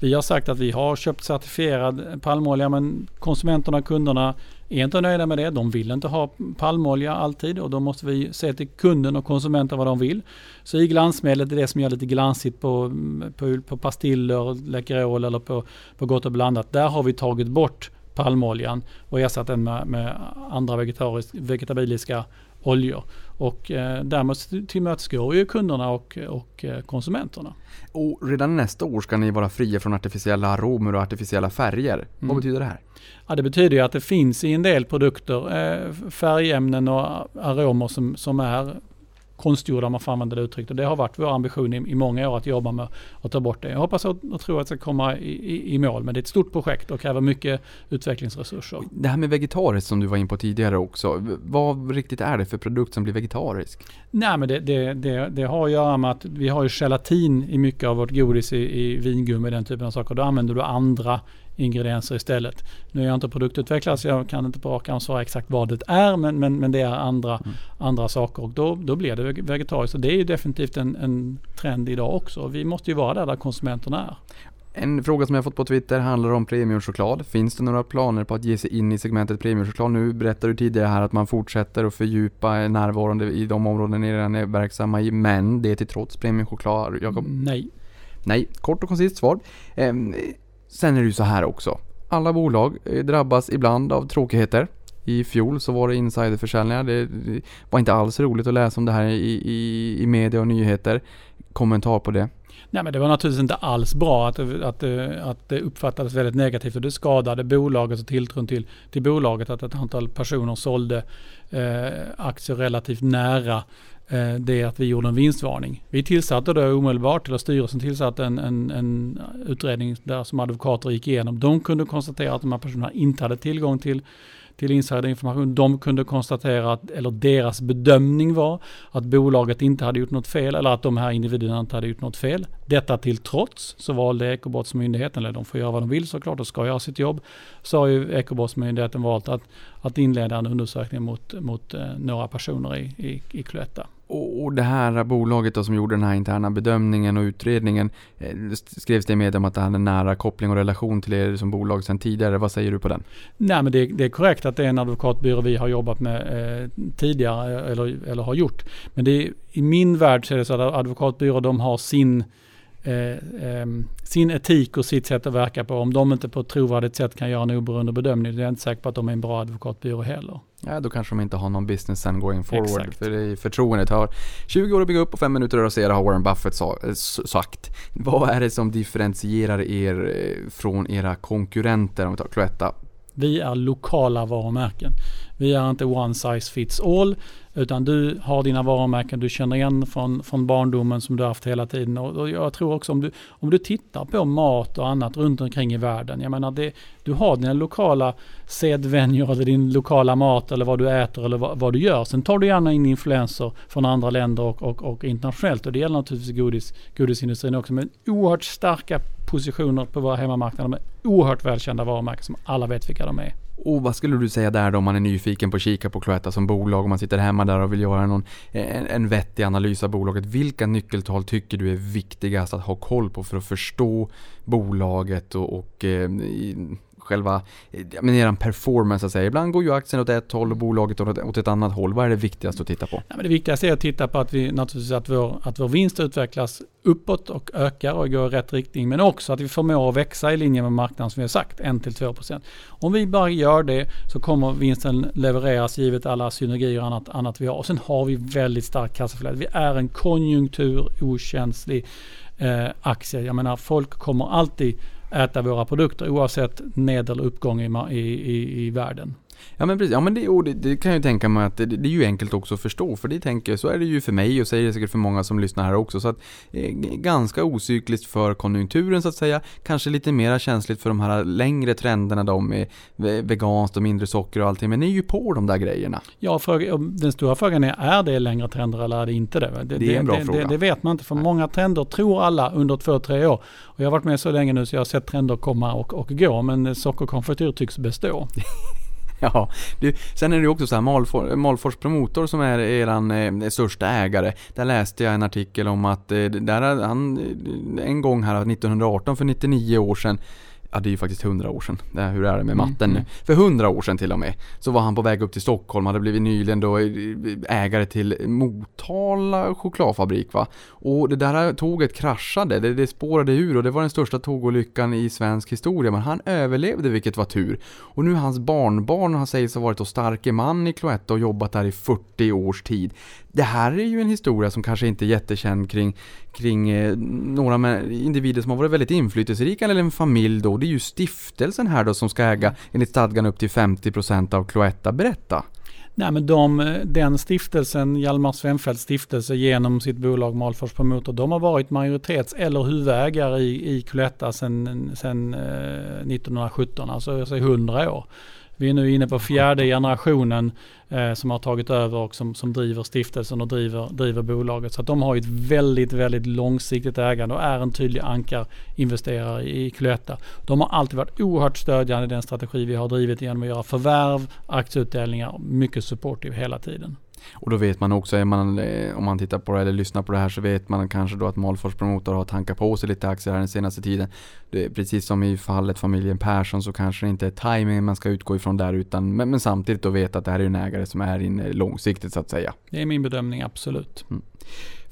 Vi har sagt att vi har köpt certifierad palmolja men konsumenterna och kunderna är inte nöjda med det. De vill inte ha palmolja alltid och då måste vi se till kunden och konsumenten vad de vill. Så i glansmedlet är det som gör lite glansigt på, på, på pastiller, Läkerol eller på, på Gott och blandat. Där har vi tagit bort palmoljan och ersatt den med, med andra vegetabiliska oljor. Och eh, därmed tillmötesgår ju kunderna och, och eh, konsumenterna. Och redan nästa år ska ni vara fria från artificiella aromer och artificiella färger. Mm. Vad betyder det här? Ja, det betyder att det finns i en del produkter eh, färgämnen och aromer som, som är konstgjorda om man får använda det uttrycket. det har varit vår ambition i, i, många år att jobba med att ta bort det. Jag hoppas och, och tror att det ska komma i, i, i, mål. Men det är ett stort projekt och kräver mycket utvecklingsresurser. Det här med vegetariskt som du var in på tidigare också. Vad riktigt är det för produkt som blir vegetarisk? Nej men det, det, det, det har att göra med att vi har ju gelatin i mycket av vårt godis i, i vingummi den typen av saker. Då använder du andra ingredienser istället. Nu är jag inte produktutvecklare så jag kan inte på rak svara exakt vad det är men, men, men det är andra, mm. andra saker och då, då blir det vegetariskt. Och det är definitivt en, en trend idag också. Vi måste ju vara där, där konsumenterna är. En fråga som jag fått på Twitter handlar om premiumchoklad. Finns det några planer på att ge sig in i segmentet premiumchoklad? Nu berättade du tidigare här att man fortsätter att fördjupa närvaron i de områden ni redan är verksamma i, men det till trots premiumchoklad, Jakob? Nej. Nej, kort och koncist svar. Sen är det ju så här också. Alla bolag eh, drabbas ibland av tråkigheter. I fjol så var det insiderförsäljningar. Det var inte alls roligt att läsa om det här i, i, i media och nyheter. Kommentar på det? Nej men det var naturligtvis inte alls bra att, att, att det uppfattades väldigt negativt och det skadade bolaget och tilltron till, till bolaget att ett antal personer sålde eh, aktier relativt nära Eh, det är att vi gjorde en vinstvarning. Vi tillsatte då omedelbart, eller styrelsen tillsatte en, en, en utredning där som advokater gick igenom. De kunde konstatera att de här personerna inte hade tillgång till till insiderinformation. De kunde konstatera, att, eller deras bedömning var, att bolaget inte hade gjort något fel eller att de här individerna inte hade gjort något fel. Detta till trots så valde Ekobrottsmyndigheten, eller de får göra vad de vill såklart och ska göra sitt jobb, så har ju Ekobrottsmyndigheten valt att, att inleda en undersökning mot, mot eh, några personer i, i, i Cloetta. Och, det här bolaget då som gjorde den här interna bedömningen och utredningen eh, skrevs det i media om att det hade nära koppling och relation till er som bolag sedan tidigare. Vad säger du på den? Nej men det, det är korrekt att det är en advokatbyrå vi har jobbat med eh, tidigare eh, eller, eller har gjort. Men det, i min värld så är det så att advokatbyråer de har sin eh, ehm, sin etik och sitt sätt att verka på. Om de inte på ett trovärdigt sätt kan göra en oberoende bedömning, då är jag inte säker på att de är en bra advokatbyrå heller. Ja, då kanske de inte har någon business sen going forward. Exakt. För det är förtroendet har 20 år att bygga upp och 5 minuter att rasera har Warren Buffett sa, eh, sagt. Vad är det som differentierar er eh, från era konkurrenter om vi tar Cloetta? Vi är lokala varumärken. Vi är inte one size fits all. Utan du har dina varumärken du känner igen från, från barndomen som du har haft hela tiden. Och, och jag tror också om du, om du tittar på mat och annat runt omkring i världen. Jag menar det, du har dina lokala sedvänjor eller din lokala mat eller vad du äter eller vad, vad du gör. Sen tar du gärna in influenser från andra länder och, och, och internationellt. Och det gäller naturligtvis godis, godisindustrin också. Men oerhört starka positioner på våra hemmamarknader med oerhört välkända varumärken som alla vet vilka de är. Och vad skulle du säga där då om man är nyfiken på att kika på Cloetta som bolag och man sitter hemma där och vill göra någon, en, en vettig analys av bolaget. Vilka nyckeltal tycker du är viktigast att ha koll på för att förstå bolaget och, och eh, själva, eh, men eran performance så att säga. Ibland går ju aktien åt ett håll och bolaget åt, åt ett annat håll. Vad är det viktigaste att titta på? Ja, men det viktigaste är att titta på att vi naturligtvis att vår, att vår vinst utvecklas uppåt och ökar och går i rätt riktning. Men också att vi förmår att växa i linje med marknaden som vi har sagt, 1-2%. Om vi bara gör det så kommer vinsten levereras givet alla synergier och annat, annat vi har. Och sen har vi väldigt starkt kassaflöde. Vi är en konjunkturokänslig eh, aktie. Jag menar folk kommer alltid äta våra produkter oavsett ned eller uppgång i, i, i, i världen. Ja men precis, ja men det, det, det kan jag ju tänka mig att det, det är ju enkelt också att förstå för det tänker jag, så är det ju för mig och säger det säkert för många som lyssnar här också så att eh, ganska ocykliskt för konjunkturen så att säga, kanske lite mera känsligt för de här längre trenderna då med ve- veganskt och mindre socker och allting men ni är ju på de där grejerna. Ja, fråga, den stora frågan är, är det längre trender eller är det inte det? Det, Det är en bra fråga. Det, det vet man inte, för Nej. många trender tror alla under två, tre år. Och jag har varit med så länge nu så jag har sett trender komma och, och gå, men sockerkonfektyr tycks bestå. Ja, du, sen är det ju också så här Malfor, Malfors Promotor som är eran eh, största ägare. Där läste jag en artikel om att eh, där han eh, en gång här 1918 för 99 år sedan Ja det är ju faktiskt 100 år sedan. Det här, hur är det med matten Mm, nu? För 100 år sedan till och med. Så var han på väg upp till Stockholm, hade blivit nyligen då eh, ägare till Motala chokladfabrik va. Och det där tåget kraschade, det, det spårade ur och det var den största tågolyckan i svensk historia. Men han överlevde vilket var tur. Och nu hans barnbarn har sägs ha varit och starke man i Cloetta och jobbat där i 40 års tid. Det här är ju en historia som kanske inte är jättekänd kring, kring eh, några individer som har varit väldigt inflytelserika eller en familj då. Det är ju stiftelsen här då som ska äga enligt stadgan upp till 50% av Cloetta. Berätta! Nej, men de, den stiftelsen, Hjalmar Svenfeldts stiftelse genom sitt bolag Malfors Promotor, de har varit majoritets eller huvudägare i, i Cloetta sedan eh, 1917, alltså 100 år. Vi är nu inne på fjärde generationen eh, som har tagit över och som, som driver stiftelsen och driver, driver bolaget. Så att de har ett väldigt, väldigt långsiktigt ägande och är en tydlig ankarinvesterare i Cloetta. De har alltid varit oerhört stödjande i den strategi vi har drivit genom att göra förvärv, aktieutdelningar, mycket supportive hela tiden. Och då vet man också, man, eh, om man tittar på det eller lyssnar på det här så vet man kanske då att Malfors Promotor har tankat på sig lite aktier här den senaste tiden. Det är precis som i fallet familjen Persson så kanske det inte är timing man ska utgå ifrån där utan men, men samtidigt då veta att det här är en ägare som är inne långsiktigt så att säga. Det är min bedömning, absolut.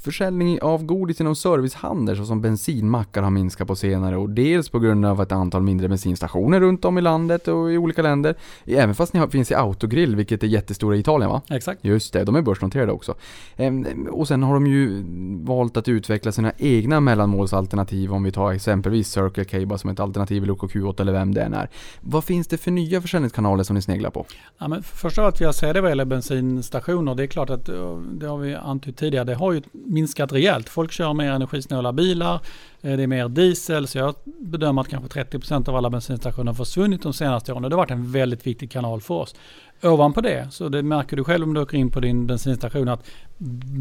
Försäljning av godis inom servicehandel såsom bensinmackar har minskat på senare och dels på grund av ett antal mindre bensinstationer runt om i landet och i olika länder. Även fast ni har, finns i Autogrill, vilket är jättestora i Italien va? Exakt. Just det, de är börsnoterade också. Ehm, Och sen har de ju valt att utveckla sina egna mellanmålsalternativ om vi tar exempelvis Circle K bara som ett alternativ eller OKQ8 eller vem det än är. Vad finns det för nya försäljningskanaler som ni sneglar på? Ja, men först av allt vill jag säga det vad gäller bensinstationer. Det är klart att eh, det har vi antytt tidigare. Det har ju minskat rejält. Folk kör mer energisnåla bilar. Eh, det är mer diesel. Så jag bedömer att kanske 30% av alla bensinstationer har försvunnit de senaste åren. Och det har varit en väldigt viktig kanal för oss. Ovanpå det, så det märker du själv om du åker in på din bensinstation att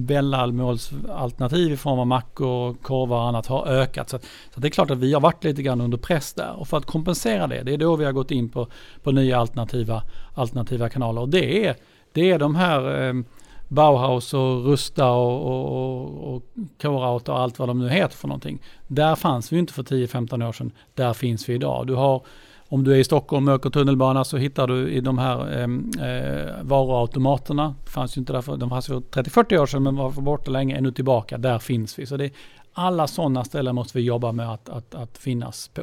mellanmålsalternativ i form av mackor, korvar och annat har ökat. Så, så det är klart att vi har varit lite grann under press där. Och för att kompensera det, det är då vi har gått in på, på nya alternativa, alternativa kanaler. Och det är, det är de här eh, Bauhaus och Rusta och, och, och, och och allt vad de nu heter för någonting. Där fanns vi inte för 10-15 år sedan. Där finns vi idag. Du har om du är i Stockholm och åker tunnelbana så hittar du i de här ehm, eh, varuautomaterna. Det fanns ju inte där för, de fanns för 30-40 år sedan men var borta länge, är nu tillbaka. Där finns vi. Så det, alla sådana ställen måste vi jobba med att, att, att finnas på.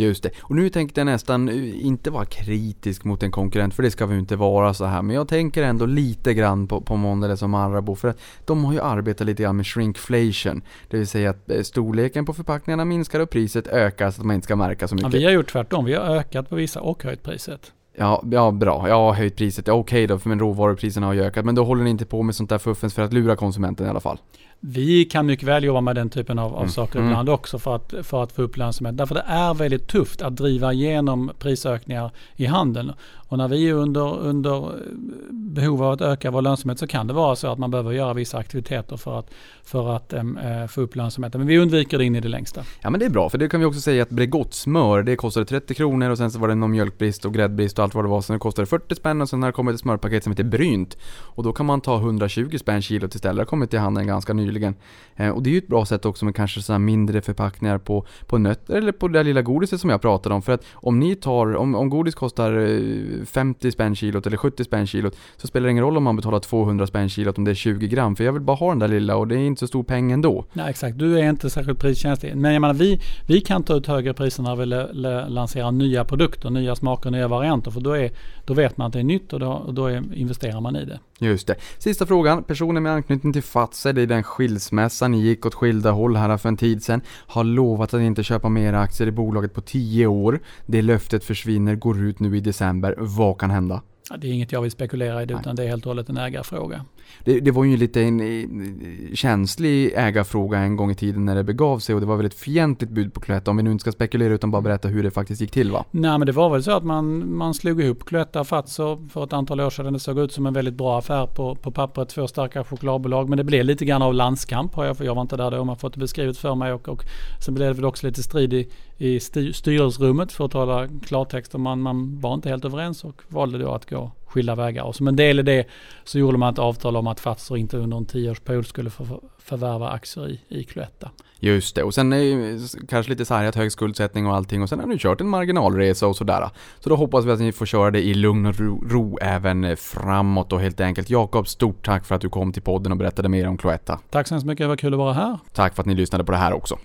Just det. Och nu tänkte jag nästan eh, inte vara kritisk mot en konkurrent, för det ska vi inte vara så här. Men jag tänker ändå lite grann på, på Mondelez och Marabou, för att de har ju arbetat lite grann med shrinkflation. Det vill säga att eh, storleken på förpackningarna minskar och priset ökar så att man inte ska märka så Ja, mycket. vi har gjort tvärtom. Vi har ökat på vissa och höjt priset. Ja, ja bra. Jag har höjt priset. Ja, Okej då, för men råvarupriserna har ju ökat. Men då håller ni inte på med sånt där fuffens för att lura konsumenten i alla fall. Vi kan mycket väl jobba med den typen av, av Mm. saker Mm. ibland också för att, för att få upp lönsamhet. Därför det är väldigt tufft att driva igenom prisökningar i handeln. Och när vi är under, under eh, behov av att öka vår lönsamhet så kan det vara så att man behöver göra vissa aktiviteter för att, för att em, eh, få upp lönsamheten. Men vi undviker det in i det längsta. Ja men det är bra, för det kan vi också säga att Bregott smör, det kostade 30 kronor och sen så var det någon mjölkbrist och gräddbrist och allt vad det var. Sen kostade det 40 spänn och sen har det kommit ett smörpaket som heter Brynt. Och då kan man ta 120 spänn kilot istället. Det har kommit till handeln ganska nyligen. Eh, och det är ju ett bra sätt också med kanske sådana mindre förpackningar på, på nötter eller på det där lilla godiset som jag pratade om. För att om ni tar, om, om godis kostar eh, 50 spänn kilot eller 70 spänn kilot så spelar det ingen roll om man betalar 200 spänn kilot om det är 20 gram. För jag vill bara ha den där lilla och det är inte så stor peng ändå. Nej, exakt. Du är inte särskilt priskänslig. Men jag menar, vi, vi kan ta ut högre priser när vi lanserar nya produkter, nya smaker, nya varianter. För då, är, då vet man att det är nytt och då, och då är, investerar man i det. Just det. Sista frågan. Personer med anknytning till Fazer, är den skilsmässan, ni gick åt skilda håll här för en tid sedan, har lovat att inte köpa mer aktier i bolaget på 10 år. Det löftet försvinner, går ut nu i december. Vad kan hända? Ja, Det är inget jag vill spekulera i det, utan det är helt och hållet en ägarfråga. Det, det var ju lite en eh, känslig ägarfråga en gång i tiden när det begav sig och det var väl ett fientligt bud på Cloetta om vi nu inte ska spekulera utan bara berätta hur det faktiskt gick till va? Nej men det var väl så att man, man slog ihop Cloetta och Fazer för ett antal år sedan. Det såg ut som en väldigt bra affär på, på pappret. Två starka chokladbolag. Men det blev lite grann av landskamp har jag, för jag var inte där då. Man fått det beskrivet för mig. Och, och sen blev det väl också lite strid i, i styr, styrelserummet för att tala klartext. Och man, man var inte helt överens och valde då att gå skilda vägar. Och som en del i det så gjorde man ett avtal om att Fazer inte under en tioårsperiod skulle få förvärva aktier i, i Cloetta. Just det, och sen är ju kanske lite sargat hög skuldsättning och allting och sen har ni kört en marginalresa och sådär. Så då hoppas vi att ni får köra det i lugn och ro, ro även framåt och helt enkelt. Jakob, stort tack för att du kom till podden och berättade mer om Cloetta. Tack så hemskt mycket, det var kul att vara här. Tack för att ni lyssnade på det här också.